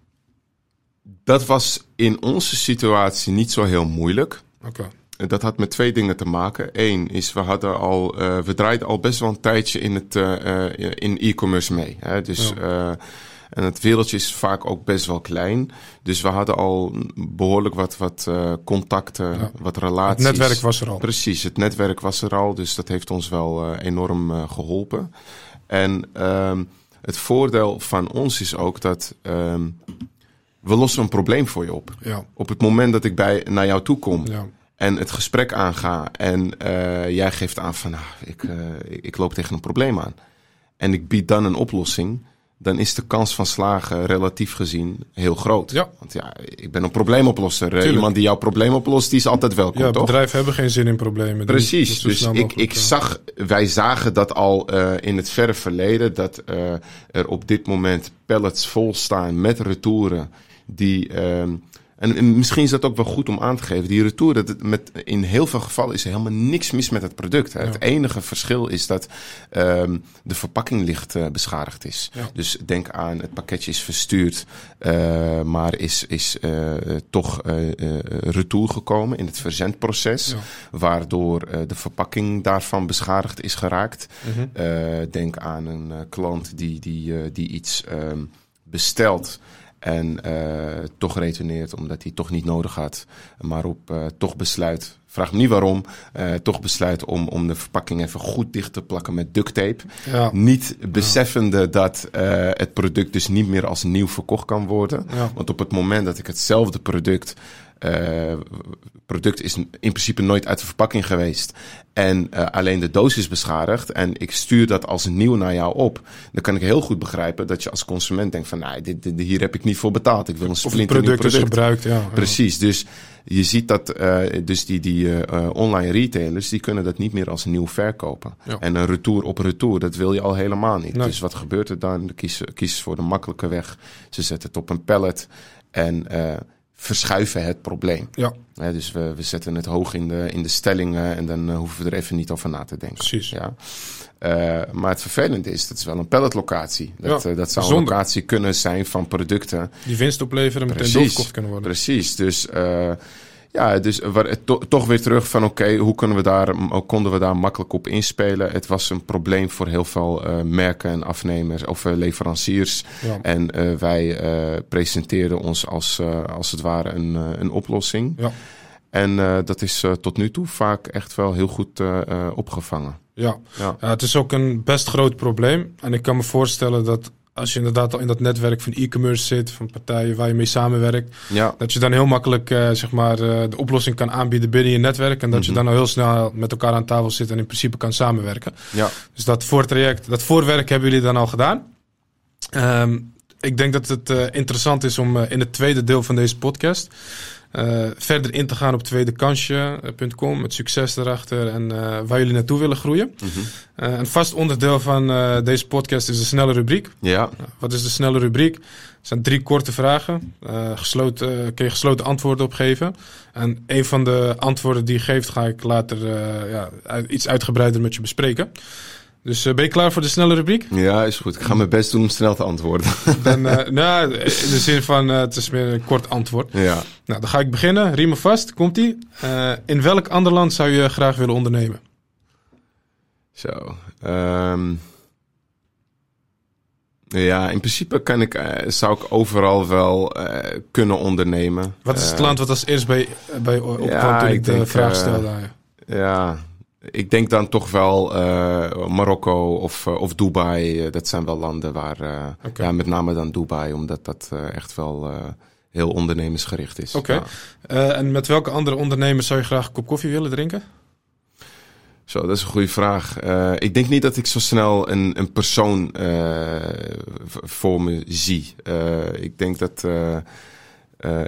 dat was in onze situatie niet zo heel moeilijk. Oké. Okay. Dat had met twee dingen te maken. Eén is, we hadden al, uh, we draaiden al best wel een tijdje in het in e-commerce mee. Hè? Dus ja. En het wereldje is vaak ook best wel klein. Dus we hadden al behoorlijk wat, wat uh, contacten, ja. wat relaties. Het netwerk was er al. Precies, het netwerk was er al. Dus dat heeft ons wel uh, enorm uh, geholpen. En um, het voordeel van ons is ook dat um, we lossen een probleem voor je op. Ja. Op het moment dat ik bij, naar jou toe kom. Ja en het gesprek aanga en uh, jij geeft aan van nou, ik, uh, ik loop tegen een probleem aan. En ik bied dan een oplossing dan is de kans van slagen relatief gezien heel groot. Ja. Want ja, ik ben een probleemoplosser. Tuurlijk. Iemand die jouw probleem oplost, die is altijd welkom, ja, toch? bedrijven hebben geen zin in problemen. Precies. Dus ik, ik zag, wij zagen dat al uh, in het verre verleden, dat uh, er op dit moment pallets vol staan met retouren die... Uh, en misschien is dat ook wel goed om aan te geven. Die retour, dat met, in heel veel gevallen is er helemaal niks mis met het product. Ja. Het enige verschil is dat um, de verpakking licht uh, beschadigd is. Ja. Dus denk aan, het pakketje is verstuurd, uh, maar is, is uh, toch retour gekomen in het verzendproces. Ja. Waardoor de verpakking daarvan beschadigd is geraakt. Mm -hmm. denk aan een klant die, die, die iets um, bestelt. En uh, toch retourneert omdat hij toch niet nodig had. Maar op uh, toch besluit vraag me niet waarom, uh, toch besluit om, om de verpakking even goed dicht te plakken met duct tape. Ja. Niet beseffende dat het product dus niet meer als nieuw verkocht kan worden. Ja. Want op het moment dat ik hetzelfde product uh, product is in principe nooit uit de verpakking geweest. En uh, alleen de doos is beschadigd. En ik stuur dat als nieuw naar jou op. Dan kan ik heel goed begrijpen dat je als consument denkt van... Nee, dit, dit, hier heb ik niet voor betaald. Ik wil een splinternieuw product, product. is gebruikt, ja. Precies, dus je ziet dat uh, dus die, die uh, online retailers... die kunnen dat niet meer als nieuw verkopen. Ja. En een retour op retour, dat wil je al helemaal niet. Nee. Dus wat gebeurt er dan? De kiezen, kiezen voor de makkelijke weg. Ze zetten het op een pallet en... Verschuiven het probleem. Ja, Ja, dus we, we zetten het hoog in de, in de stellingen en dan uh, hoeven we er even niet over na te denken. Precies. Ja. Uh, maar het vervelende is, dat is wel een palletlocatie. Dat, Ja, uh, dat zou zonde. een locatie kunnen zijn van producten. die winst opleveren en meteen Precies. doorverkocht kunnen worden. Precies, dus... Uh, ja, dus waar, to, toch weer terug van oké, okay, hoe kunnen we daar, konden we daar makkelijk op inspelen? Het was een probleem voor heel veel uh, merken en afnemers of uh, leveranciers. Ja. En uh, wij presenteerden ons als, als het ware een, een oplossing. Ja. En dat is tot nu toe vaak echt wel heel goed opgevangen. Ja. Ja. ja, het is ook een best groot probleem. En ik kan me voorstellen dat als je inderdaad al in dat netwerk van e-commerce zit, van partijen waar je mee samenwerkt, ja. dat je dan heel makkelijk uh, zeg maar, uh, de oplossing kan aanbieden binnen je netwerk. En dat Mhm. je dan al heel snel met elkaar aan tafel zit en in principe kan samenwerken. Ja. Dus dat voortraject, dat voorwerk hebben jullie dan al gedaan. Um, ik denk dat het uh, interessant is om in het tweede deel van deze podcast uh, verder in te gaan op tweedekansje.com met succes erachter en uh, waar jullie naartoe willen groeien. Mm -hmm. uh, een vast onderdeel van deze podcast is de snelle rubriek. Ja. wat is de snelle rubriek? Het zijn drie korte vragen. Gesloten, kun je gesloten antwoorden op geven. En een van de antwoorden die je geeft ga ik later ja, iets uitgebreider met je bespreken. Dus uh, ben je klaar voor de snelle rubriek? Ja, is goed. Ik ga mijn best doen om snel te antwoorden. Dan, uh, nou, in de zin van, uh, het is meer een kort antwoord. Ja. Nou, dan ga ik beginnen. Riemen vast, komt-ie. Uh, in welk ander land zou je graag willen ondernemen? Zo. Um, ja, in principe kan ik, zou ik overal wel kunnen ondernemen. Wat is het land wat als eerst bij, bij opkwam ja, toen ik, ik de denk, vraag stelde? Ja, ik denk dan toch wel uh, Marokko of, uh, of Dubai. Uh, dat zijn wel landen waar, okay. ja, met name dan Dubai, omdat dat echt wel heel ondernemersgericht is. Oké. Okay. Ja. en met welke andere ondernemers zou je graag een kop koffie willen drinken? Zo, dat is een goede vraag. Ik denk niet dat ik zo snel een, een persoon voor me zie. Ik denk dat.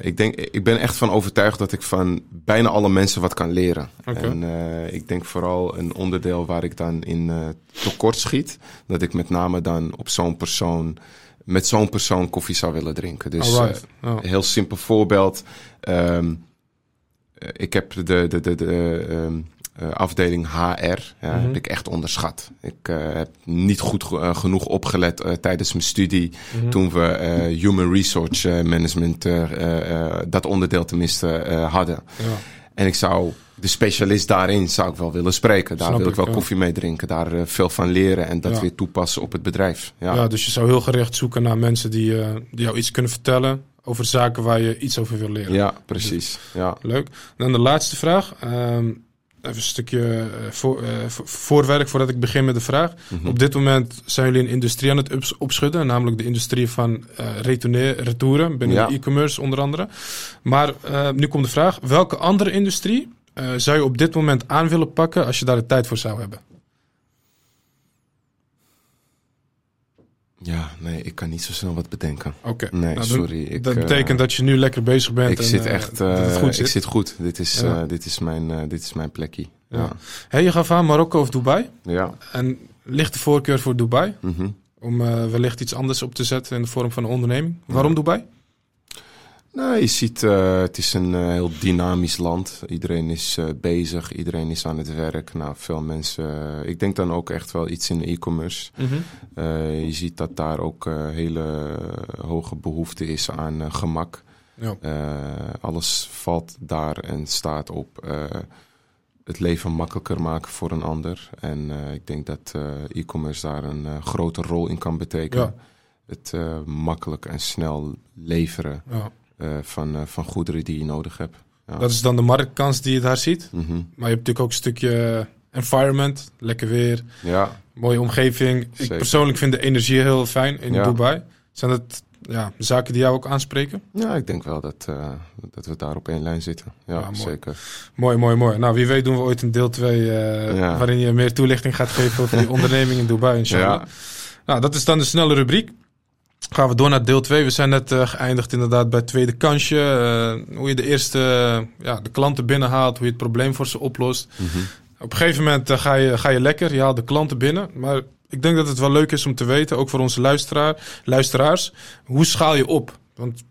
Ik, denk, ik ben echt van overtuigd dat ik van bijna alle mensen wat kan leren. Okay. En ik denk vooral een onderdeel waar ik dan in tekort schiet. Dat ik met name dan op zo'n persoon. Met zo'n persoon koffie zou willen drinken. Dus Alright. oh. heel simpel voorbeeld. Um, ik heb de. de, de, de um, uh, afdeling HR mm -hmm. heb ik echt onderschat. Ik uh, heb niet goed ge uh, genoeg opgelet uh, tijdens mijn studie mm -hmm. toen we human resource management dat onderdeel tenminste hadden. Ja. En ik zou de specialist daarin zou ik wel willen spreken. Daar Snap wil ik ik, wel ja. koffie mee drinken, daar veel van leren en dat Ja. weer toepassen op het bedrijf. Ja, Ja, dus je zou heel gericht zoeken naar mensen die, eh, die jou iets kunnen vertellen over zaken waar je iets over wil leren. ja precies. Ja. Leuk. Dan de laatste vraag. Ehm, even een stukje eh, voor, eh, voor- voorwerk voordat ik begin met de vraag. Mhm. Op dit moment zijn jullie een industrie aan het ups- opschudden, namelijk de industrie van eh retouren, binnen Ja. e-commerce onder andere. Maar nu komt de vraag: welke andere industrie zou je op dit moment aan willen pakken als je daar de tijd voor zou hebben? Ja, nee, ik kan niet zo snel wat bedenken. Oké. Nee, Nou, sorry. Ik, dat eh, betekent dat je nu lekker bezig bent. Ik en, zit eh, echt. dat het eh, ik zit. goed. Dit is, Ja. dit is, mijn, dit is mijn plekje. Ja. Ja. Hey, je gaf aan Marokko of Dubai. Ja. En ligt de voorkeur voor Dubai mhm. om wellicht iets anders op te zetten in de vorm van een onderneming? Waarom Dubai? Nou, je ziet, eh, het is een eh, heel dynamisch land. Iedereen is eh, bezig, iedereen is aan het werk. Nou, veel mensen. ik denk dan ook echt wel iets in de e-commerce. Eh, je ziet dat daar ook hele hoge behoefte is aan gemak. Ja. Alles valt daar en staat op het leven makkelijker maken voor een ander. En ik denk dat e-commerce daar een grote rol in kan betekenen. Ja. Het makkelijk en snel leveren Ja. Eh, van, eh, van goederen die je nodig hebt. Ja. Dat is dan de marktkans die je daar ziet. Mhm. Maar je hebt natuurlijk ook een stukje environment, lekker weer, Ja, mooie omgeving. Ik persoonlijk vind de energie heel fijn in Ja. Dubai. Zijn dat ja, zaken die jou ook aanspreken? ja, ik denk wel dat, eh, dat we daar op één lijn zitten. Ja, Ja, mooi. zeker. Mooi, mooi, mooi. Nou, wie weet doen we ooit een deel 2 Ja. waarin je meer toelichting gaat geven over die onderneming in Dubai, inshallah. Ja. Nou, dat is dan de snelle rubriek. Gaan we door naar deel 2. We zijn net eh, geëindigd inderdaad bij het tweede kansje. Eh, hoe je de eerste eh, ja, de klanten binnenhaalt, hoe je het probleem voor ze oplost. Mhm. Op een gegeven moment ga, je, ga je lekker, je haalt de klanten binnen. Maar ik denk dat het wel leuk is om te weten, ook voor onze luisteraar, luisteraars, hoe schaal je op? Want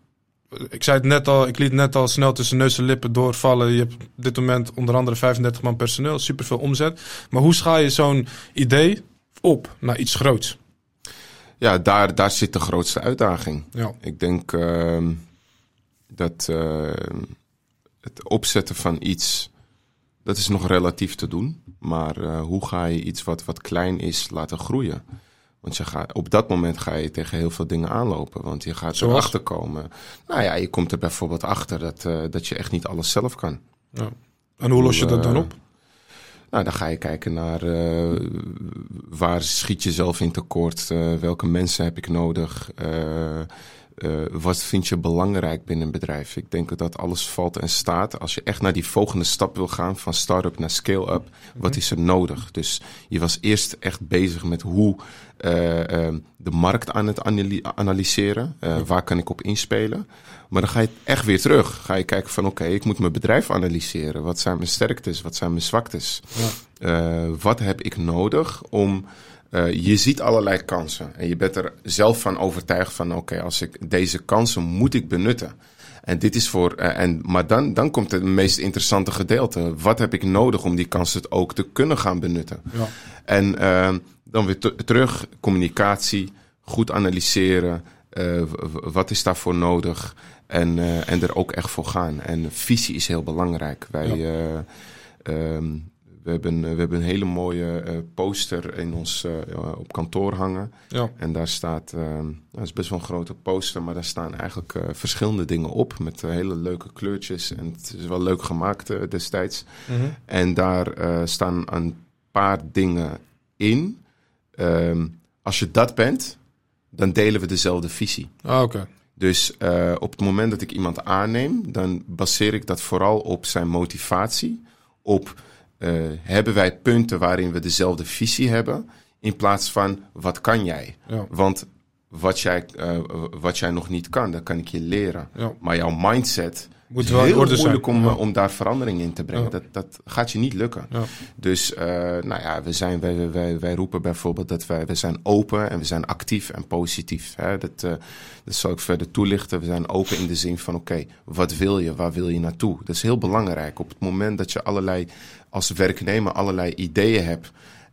ik zei het net al, ik liet net al snel tussen neus en lippen doorvallen. Je hebt op dit moment onder andere 35 man personeel, superveel omzet. Maar hoe schaal je zo'n idee op naar iets groots? Ja, daar, daar zit de grootste uitdaging. Ja, Ik denk ehm, dat ehm, het opzetten van iets, dat is nog relatief te doen. Maar eh, hoe ga je iets wat, wat klein is laten groeien? Want je gaat, op dat moment ga je tegen heel veel dingen aanlopen. Want je gaat Zoals? erachter komen. Nou ja, je komt er bijvoorbeeld achter dat, eh, dat je echt niet alles zelf kan. ja. En hoe los je dat dan op? Nou, dan ga je kijken naar eh, waar schiet je zelf in tekort, eh, welke mensen heb ik nodig, eh, wat vind je belangrijk binnen een bedrijf. Ik denk dat alles valt en staat als je echt naar die volgende stap wil gaan, van start-up naar scale-up. Wat is er nodig? Dus je was eerst echt bezig met hoe eh, eh, de markt aan het analy- analyseren, eh, waar kan ik op inspelen. Maar dan ga je echt weer terug. Ga je kijken van oké, ik moet mijn bedrijf analyseren. Wat zijn mijn sterktes? Wat zijn mijn zwaktes? Ja. Wat heb ik nodig om. Eh, je ziet allerlei kansen en je bent er zelf van overtuigd van oké, als ik deze kansen moet ik benutten. En dit is voor. eh, en, maar dan, dan komt het meest interessante gedeelte. Wat heb ik nodig om die kansen ook te kunnen gaan benutten? Ja. En eh, dan weer te- terug, communicatie, goed analyseren. eh, wat is daarvoor nodig? En, en er ook echt voor gaan. En visie is heel belangrijk. Wij, eh, ehm, we, hebben, we hebben een hele mooie eh, poster in ons eh, op kantoor hangen. Ja. En daar staat, dat is best wel een grote poster, maar daar staan eigenlijk eh, verschillende dingen op. Met eh, hele leuke kleurtjes. En het is wel leuk gemaakt eh, destijds. Mhm. En daar eh, staan een paar dingen in. Ehm, als je dat bent, dan delen we dezelfde visie. Ah, oké. Dus eh, op het moment dat ik iemand aanneem, dan baseer ik dat vooral op zijn motivatie. Op eh, hebben wij punten waarin we dezelfde visie hebben, in plaats van wat kan jij? Ja. Want wat jij, eh, wat jij nog niet kan, dat kan ik je leren. Ja. Maar jouw mindset Moet is wel in heel moeilijk zijn. om, Ja. eh, om daar verandering in te brengen. Ja. Dat, dat gaat je niet lukken. Ja. Dus eh, nou ja, we zijn, wij, wij- wij, roepen bijvoorbeeld dat wij, we zijn open en we zijn actief en positief. Hè? Dat, eh, dat zal ik verder toelichten. We zijn open in de zin van oké, wat wil je? Waar wil je naartoe? Dat is heel belangrijk. Op het moment dat je allerlei, als werknemer allerlei ideeën hebt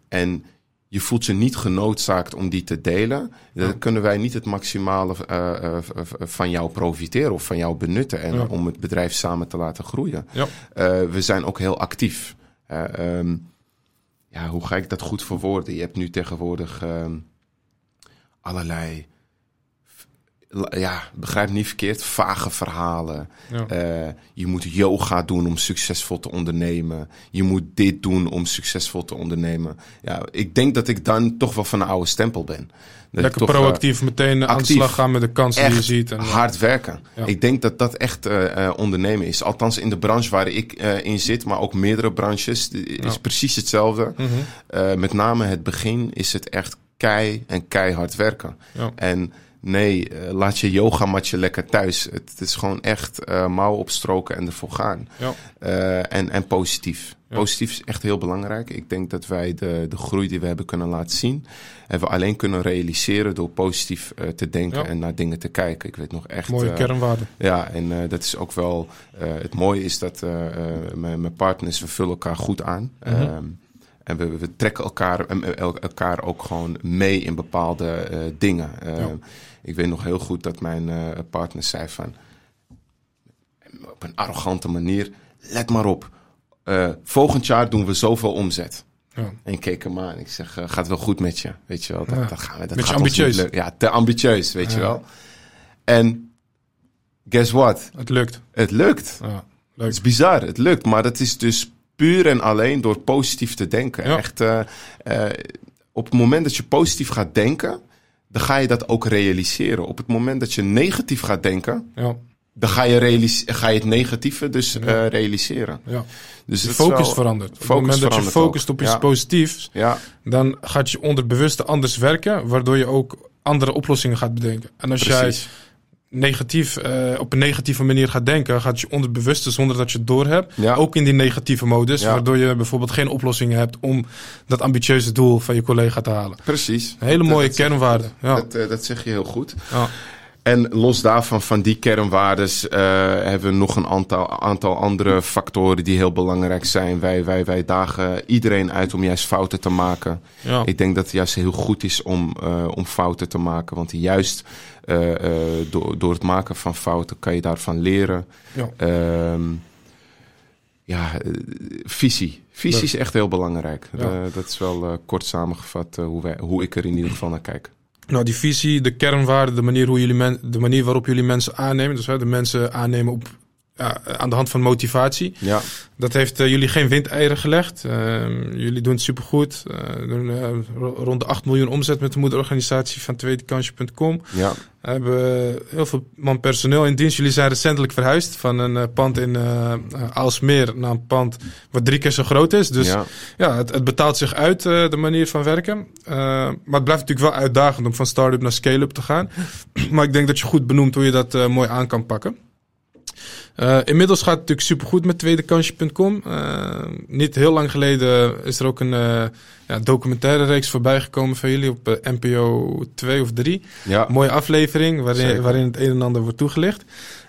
en je voelt je niet genoodzaakt om die te delen, dan kunnen wij niet het maximale eh, eh, van jou profiteren of van jou benutten en Ja. om het bedrijf samen te laten groeien. Ja. Eh, we zijn ook heel actief. Ehm, ja, hoe ga ik dat goed verwoorden? Je hebt nu tegenwoordig ehm, allerlei, ja, begrijp niet verkeerd, vage verhalen. Ja. Eh, je moet yoga doen om succesvol te ondernemen. Je moet dit doen om succesvol te ondernemen. Ja, ik denk dat ik dan toch wel van een oude stempel ben. Dat Lekker toch, eh, proactief meteen aan de actief. slag gaan met de kansen die je ziet. En, eh, hard werken. Ja. Ik denk dat dat echt eh, eh, ondernemen is. Althans in de branche waar ik eh, in zit, maar ook meerdere branches, is Ja. precies hetzelfde. mhm. Eh, met name het begin is het echt kei en keihard werken. En nee, eh, laat je yogamatje lekker thuis. Het, het is gewoon echt eh mouw opstroken en ervoor gaan. Ja. Eh, en, en positief. Ja. Positief is echt heel belangrijk. Ik denk dat wij de, de groei die we hebben kunnen laten zien, hebben we alleen kunnen realiseren door positief te denken Ja. en naar dingen te kijken. Ik weet nog echt. Mooie eh, kernwaarde. ja, en dat is ook wel. het mooie is dat mijn partners, we vullen elkaar goed aan. Mhm. Ehm, en we, we trekken elkaar, el- elkaar ook gewoon mee in bepaalde dingen. Ehm, Ja. Ik weet nog heel goed dat mijn eh partner zei van. Op een arrogante manier. Let maar op. eh, volgend jaar doen we zoveel omzet. Ja. En ik keek hem aan. Ik zeg, eh, gaat wel goed met je. Weet je wel, dat, Ja. dat gaan we. Dat Beetje gaat ambitieus. lukken. Ja, te ambitieus, weet je wel. En guess what? Het lukt. Het lukt. Ja. Het is bizar, het lukt, maar dat is dus puur en alleen door positief te denken. Echt, uh, op het moment dat je positief gaat denken, dan ga je dat ook realiseren. Op het moment dat je negatief gaat denken, Ja. dan ga je, ga je het negatieve dus Ja. eh, realiseren. Ja. Dus De focus verandert. Op het moment dat je focust ook. op iets positiefs, Ja, dan gaat je onderbewuste anders werken, waardoor je ook andere oplossingen gaat bedenken. En als jij. Negatief, eh, op een negatieve manier gaat denken, gaat je onderbewuste, zonder dat je het doorhebt, Ja. ook in die negatieve modus, Ja. waardoor je bijvoorbeeld geen oplossingen hebt om dat ambitieuze doel van je collega te halen. Precies. Een hele mooie dat zeg- kernwaarde. Ja. Dat, eh, dat zeg je heel goed. Ja. En los daarvan, van die kernwaardes, eh, hebben we nog een aantal, aantal andere factoren die heel belangrijk zijn. Wij, wij, wij dagen iedereen uit om juist fouten te maken. Ja. Ik denk dat het juist heel goed is om, om fouten te maken. Want juist eh, eh, door, door het maken van fouten kan je daarvan leren. Ja. Ehm, ja, eh, visie. Visie is echt heel belangrijk. Ja. Dat is wel kort samengevat hoe, wij, hoe ik er in ieder geval naar kijk. Nou, die visie, de kernwaarden, de manier, hoe jullie men, de manier waarop jullie mensen aannemen. Dus hè, de mensen aannemen op, ja, aan de hand van motivatie. Ja, Dat heeft eh, jullie geen windeieren gelegd. Ehm, jullie doen het supergoed. Uh, doen eh, ro- rond de 8 miljoen omzet met de moederorganisatie van tweedekansje.com. ja, We hebben heel veel man personeel in dienst. Jullie zijn recentelijk verhuisd van een eh, pand in eh Aalsmeer naar een pand wat drie keer zo groot is. Dus ja. ja, het, het betaalt zich uit, eh, de manier van werken. Eh, maar het blijft natuurlijk wel uitdagend om van start-up naar scale-up te gaan. maar ik denk dat je goed benoemt hoe je dat eh, mooi aan kan pakken. Eh, inmiddels gaat het natuurlijk supergoed met tweedekansje.com. Eh niet heel lang geleden is er ook een eh, ja, documentaire reeks voorbij gekomen van jullie op NPO 2 of 3. ja. Mooie aflevering waarin, Zeker. waarin het een en ander wordt toegelicht.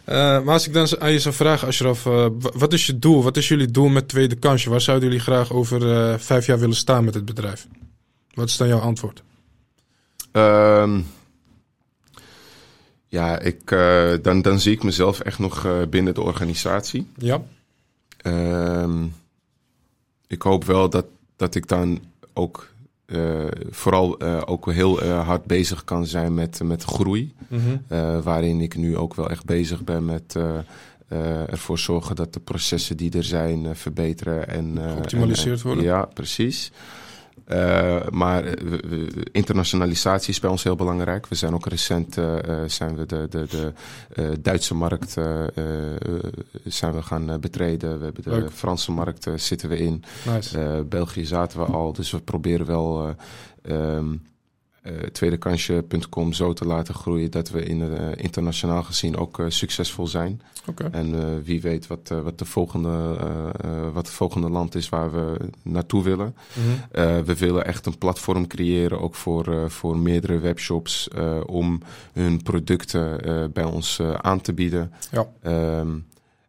Maar als ik dan aan je zou vragen, Ashraf, wa- wat is je doel? Wat is jullie doel met Tweede Kansje? Waar zouden jullie graag over vijf jaar willen staan met het bedrijf? Wat is dan jouw antwoord? Ehm, ja, ik, eh, dan, dan zie ik mezelf echt nog eh, binnen de organisatie. Ja, Ehm, ik hoop wel dat, dat ik dan ook eh, vooral ook heel hard bezig kan zijn met, met groei. Mhm. Waarin ik nu ook wel echt bezig ben met ervoor zorgen dat de processen die er zijn verbeteren en Geoptimaliseerd en- worden. Ja, precies. Eh, maar eh, internationalisatie is bij ons heel belangrijk. We zijn ook recent eh, zijn we de, de, de Duitse markt zijn we gaan betreden. We hebben de Leuk. Franse markt zitten we in. nice. België zaten we al, dus we proberen wel eh, ehm, eh, tweedekansje.com zo te laten groeien dat we in, eh, internationaal gezien ook eh, succesvol zijn. En eh, wie weet wat, eh, wat, de volgende, eh, eh, wat het volgende land is waar we naartoe willen. Mhm. Eh, we willen echt een platform creëren, ook voor, eh, voor meerdere webshops, eh, om hun producten eh, bij ons eh, aan te bieden. Ja. Ehm,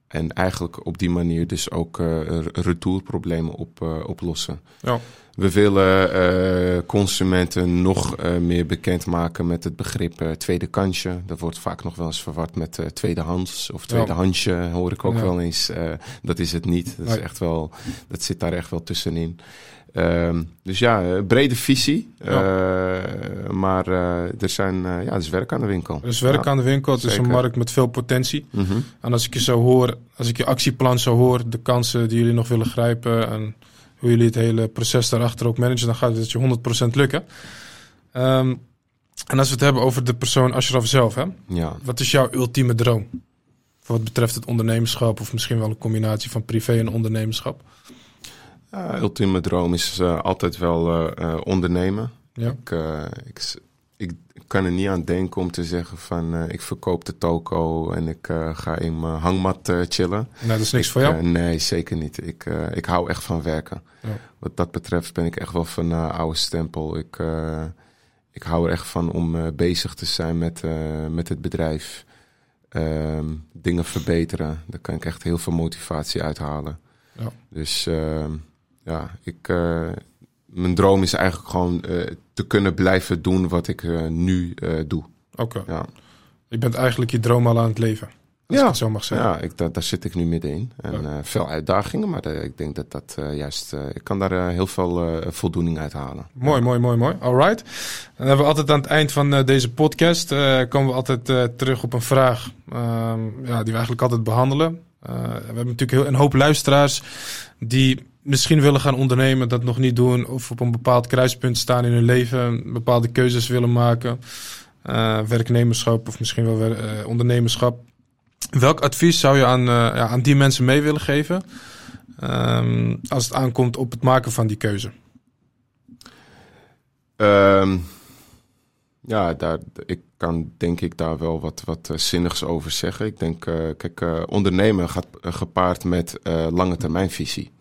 en eigenlijk op die manier dus ook eh, retourproblemen op, eh, oplossen. Ja. We willen eh, consumenten nog meer bekendmaken met het begrip tweede kansje. Dat wordt vaak nog wel eens verward met eh, tweedehands of tweedehandsje, hoor ik ook Ja. wel eens. Dat is het niet. Dat, is echt wel, dat zit daar echt wel tussenin. Ehm, dus ja, eh, brede visie. Eh, maar eh, er, zijn, ja, er is werk aan de winkel. Er is werk Ja. aan de winkel. Het is een markt met veel potentie. Mhm. En als ik je zo hoor, als ik je actieplan zo hoor, de kansen die jullie nog willen grijpen en hoe jullie het hele proces daarachter ook managen, dan gaat het je 100% lukken. Ehm, en als we het hebben over de persoon Ashraf zelf, hè? Ja. wat is jouw ultieme droom? Voor wat betreft het ondernemerschap, of misschien wel een combinatie van privé en ondernemerschap. Ja, ultieme droom is eh, altijd wel eh, eh, ondernemen. Ja. Ik, eh, ik, ik, kan er niet aan denken om te zeggen van eh, ik verkoop de toko en ik eh, ga in mijn hangmat eh, chillen. Nou, dat is niks Ik, voor jou. eh, nee, zeker niet. Ik, eh, ik hou echt van werken. Ja. Wat dat betreft ben ik echt wel van eh, oude stempel. Ik, eh, ik hou er echt van om eh, bezig te zijn met, eh, met het bedrijf. Ehm, dingen verbeteren. Daar kan ik echt heel veel motivatie uithalen. Ja. Dus ehm, ja, ik, eh, mijn droom is eigenlijk gewoon eh, te kunnen blijven doen wat ik eh, nu doe. Oké. Ja, Je bent eigenlijk je droom al aan het leven. Als ik Ja. het zo mag zeggen. ja ik, daar, daar zit ik nu middenin. En Ja. veel uitdagingen, maar ik denk dat dat juist... ik kan daar heel veel voldoening uit halen. Mooi, mooi, mooi, mooi. Alright. Dan hebben we altijd aan het eind van deze podcast komen we altijd terug op een vraag ehm, ja, die we eigenlijk altijd behandelen. we hebben natuurlijk heel, een hoop luisteraars die misschien willen gaan ondernemen, dat nog niet doen, of op een bepaald kruispunt staan in hun leven, bepaalde keuzes willen maken, werknemerschap of misschien wel ondernemerschap. Welk advies zou je aan, ja, aan die mensen mee willen geven ehm, als het aankomt op het maken van die keuze? Um, ja, daar, ik kan denk ik daar wel wat, wat zinnigs over zeggen. Ik denk, kijk, ondernemen gaat gepaard met lange termijnvisie.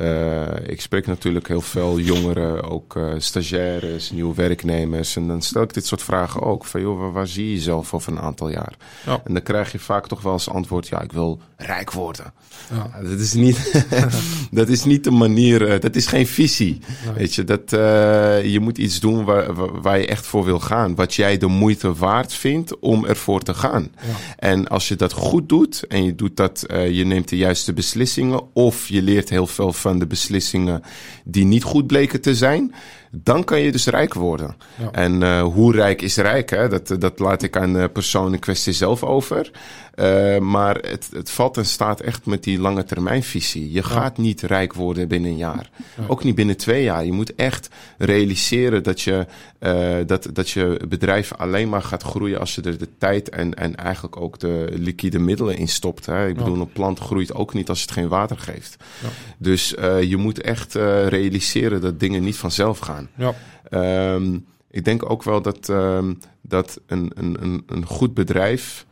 Uh, ik spreek natuurlijk heel veel jongeren, ook uh, stagiaires, nieuwe werknemers. En dan stel ik dit soort vragen ook. Van joh, waar, waar zie je jezelf over een aantal jaar? Ja. En dan krijg je vaak toch wel als antwoord: ja, ik wil rijk worden. Ja. dat, is niet, dat is niet de manier, uh, dat is geen visie. Nee. Weet je, dat, je moet iets doen waar, waar, je echt voor wil gaan. Wat jij de moeite waard vindt om ervoor te gaan. En als je dat goed doet en je doet dat, je neemt de juiste beslissingen of je leert heel veel van de beslissingen die niet goed bleken te zijn, dan kan je dus rijk worden. Ja. En uh, hoe rijk is rijk? Hè? Dat, dat laat ik aan de persoon in kwestie zelf over. Uh, maar het, het valt en staat echt met die lange termijnvisie. Je ja. gaat niet rijk worden binnen een jaar. Ja. Ook niet binnen twee jaar. Je moet echt realiseren dat je, uh, dat, dat je bedrijf alleen maar gaat groeien als je er de tijd en, en eigenlijk ook de liquide middelen in stopt. Hè? Ik bedoel, een plant groeit ook niet als het geen water geeft. Dus je moet echt realiseren dat dingen niet vanzelf gaan. Ja. Um, ik denk ook wel dat, um, dat een, een, een goed bedrijf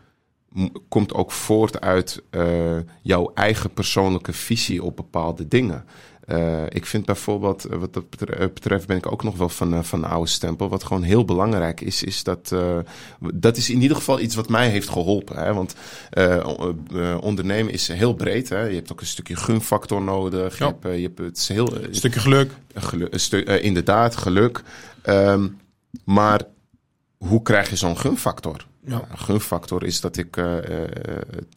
komt ook voort uit uh, jouw eigen persoonlijke visie op bepaalde dingen. Uh, ik vind bijvoorbeeld, wat dat betreft, ben ik ook nog wel van, van oude stempel. Wat gewoon heel belangrijk is, is dat. Uh, dat is in ieder geval iets wat mij heeft geholpen. Hè? Want ondernemen is heel breed. Hè? Je hebt ook een stukje gunfactor nodig. Ja. Je, hebt, je hebt het is heel. Een stukje geluk. geluk een stu inderdaad, geluk. Um, maar hoe krijg je zo'n gunfactor? Ja. Een gunfactor is dat ik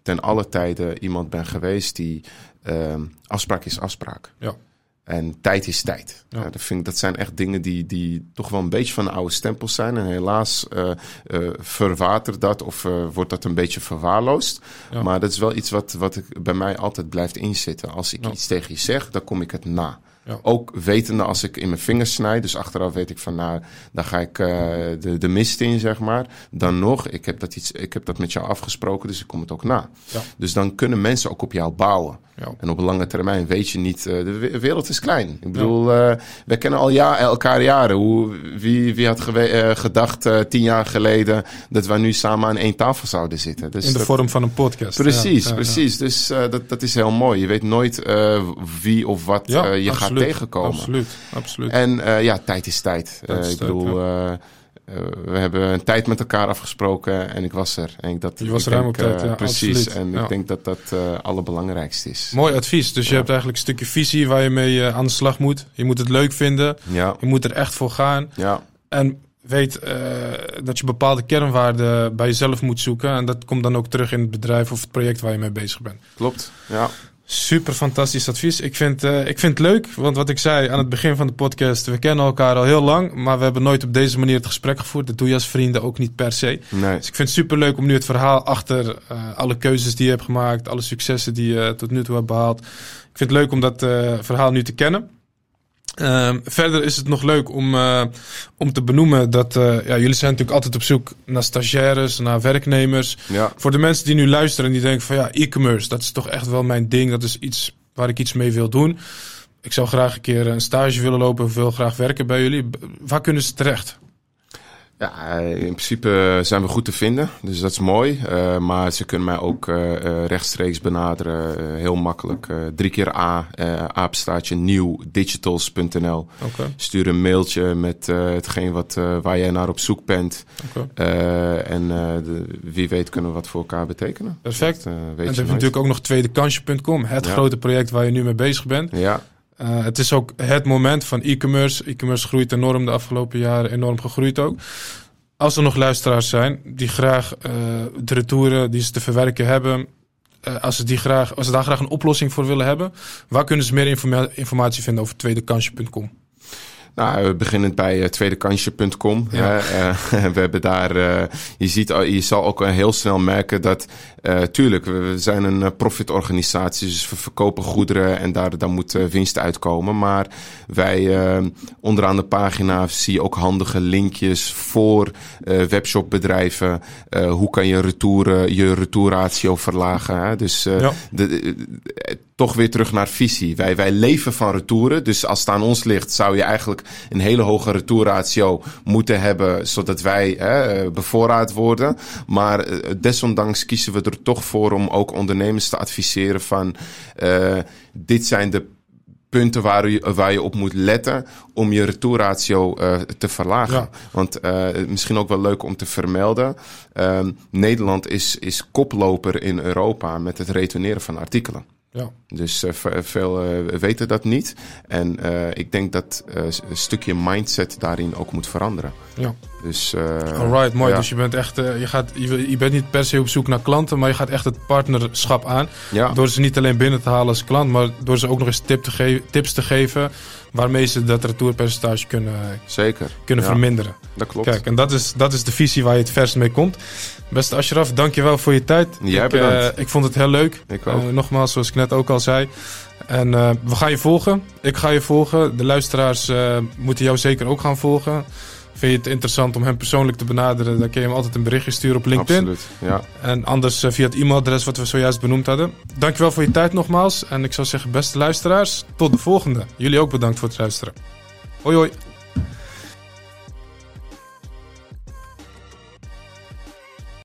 ten alle tijde iemand ben geweest die um, afspraak is afspraak. Ja. En tijd is tijd. Ja. dat, vind ik, dat zijn echt dingen die, die toch wel een beetje van de oude stempels zijn. En helaas uh, uh, verwatert dat of uh, wordt dat een beetje verwaarloosd. Ja. Maar dat is wel iets wat, wat ik, bij mij altijd blijft inzitten. Als ik iets tegen je zeg, dan kom ik het na. Ook wetende als ik in mijn vingers snijd, dus achteraf weet ik van nou, dan ga ik de, de mist in, zeg maar. Dan nog, ik heb, dat iets, ik heb dat met jou afgesproken, dus ik kom het ook na. Dus dan kunnen mensen ook op jou bouwen. Ja. En op lange termijn weet je niet, uh, de wereld is klein. Ik bedoel, uh, we kennen al ja, elkaar jaren. Hoe, wie, wie had gedacht tien jaar geleden dat wij nu samen aan één tafel zouden zitten? Dus in de dat, vorm van een podcast. Precies, precies. Dus dat, dat is heel mooi. Je weet nooit wie of wat je absoluut. gaat tegenkomen. Absoluut, absoluut. En ja, tijd is tijd. tijd is ik bedoel, ja. Uh, we hebben een tijd met elkaar afgesproken en ik was er. En ik dat, je was ruim op tijd, ja, Precies, absoluut. en ja. ik denk dat dat het allerbelangrijkste is. Mooi advies. Dus je hebt eigenlijk een stukje visie waar je mee aan de slag moet. Je moet het leuk vinden. Ja. Je moet er echt voor gaan. Ja. En weet uh, dat je bepaalde kernwaarden bij jezelf moet zoeken. En dat komt dan ook terug in het bedrijf of het project waar je mee bezig bent. Klopt, ja. Super fantastisch advies. Ik vind, uh, ik vind het leuk, want wat ik zei aan het begin van de podcast, we kennen elkaar al heel lang, maar we hebben nooit op deze manier het gesprek gevoerd. Dat doe je als vrienden ook niet per se. Nee. Dus ik vind het super leuk om nu het verhaal achter uh, alle keuzes die je hebt gemaakt, alle successen die je tot nu toe hebt behaald. Ik vind het leuk om dat uh, verhaal nu te kennen. Uh, verder is het nog leuk om, uh, om te benoemen dat uh, ja, jullie zijn natuurlijk altijd op zoek naar stagiaires, naar werknemers. Ja. Voor de mensen die nu luisteren en die denken van ja, e-commerce, dat is toch echt wel mijn ding. Dat is iets waar ik iets mee wil doen. Ik zou graag een keer een stage willen lopen of wil graag werken bij jullie. Waar kunnen ze terecht? Ja, in principe zijn we goed te vinden, dus dat is mooi. Uh, maar ze kunnen mij ook uh, rechtstreeks benaderen, uh, heel makkelijk. drie keer A, apenstaartje nieuw, digitals.nl. Okay. Stuur een mailtje met hetgeen wat, waar jij naar op zoek bent. Okay. en de, wie weet kunnen we wat voor elkaar betekenen. Perfect. Dat, weet en dan heb je natuurlijk ook nog tweedekansje.com, het ja. grote project waar je nu mee bezig bent. Ja. Uh, het is ook het moment van e-commerce. E-commerce groeit enorm de afgelopen jaren, enorm gegroeid ook. Als er nog luisteraars zijn die graag uh, de retouren die ze te verwerken hebben, uh, als, ze die graag, als ze daar graag een oplossing voor willen hebben, waar kunnen ze meer informa informatie vinden over tweedekansje.com? Nou, beginnend bij uh, tweedekansje.com. Ja. Uh, we hebben daar, uh, je ziet, je zal ook heel snel merken dat, tuurlijk, we, zijn een profitorganisatie, dus we verkopen goederen en daar, daar moet winst uitkomen. Maar wij, onderaan de pagina zie je ook handige linkjes voor webshopbedrijven. hoe kan je retouren, je retourratio verlagen? Hè? Dus ja. de, toch weer terug naar visie. Wij, wij leven van retouren. Dus als het aan ons ligt, zou je eigenlijk een hele hoge retourratio moeten hebben. Zodat wij hè, bevoorraad worden. Maar eh, desondanks kiezen we er toch voor om ook ondernemers te adviseren van uh, dit zijn de punten waar je, waar je op moet letten om je retourratio uh, te verlagen. Want uh, misschien ook wel leuk om te vermelden. Uh, Nederland is, is koploper in Europa met het retourneren van artikelen. Ja. Dus uh, veel uh, weten dat niet. En uh, ik denk dat een stukje mindset daarin ook moet veranderen. Ja. Dus, Alright, mooi. Ja. Dus je bent echt, je, gaat, je, je, bent niet per se op zoek naar klanten, maar je gaat echt het partnerschap aan. Ja. Door ze niet alleen binnen te halen als klant, maar door ze ook nog eens tip te tips te geven waarmee ze dat retourpercentage kunnen, Zeker. kunnen verminderen. Dat klopt. Kijk, en dat is, dat is de visie waar je het verst mee komt. Beste Ashraf, dankjewel voor je tijd. Jij ik, ik vond het heel leuk. Ik ook. nogmaals, zoals ik net ook al zei. En uh, we gaan je volgen. Ik ga je volgen. De luisteraars moeten jou zeker ook gaan volgen. Vind je het interessant om hem persoonlijk te benaderen? Dan kun je hem altijd een berichtje sturen op LinkedIn. Absoluut, ja. En anders uh, via het e-mailadres wat we zojuist benoemd hadden. Dankjewel voor je tijd nogmaals. En ik zou zeggen, beste luisteraars, tot de volgende. Jullie ook bedankt voor het luisteren. Hoi hoi.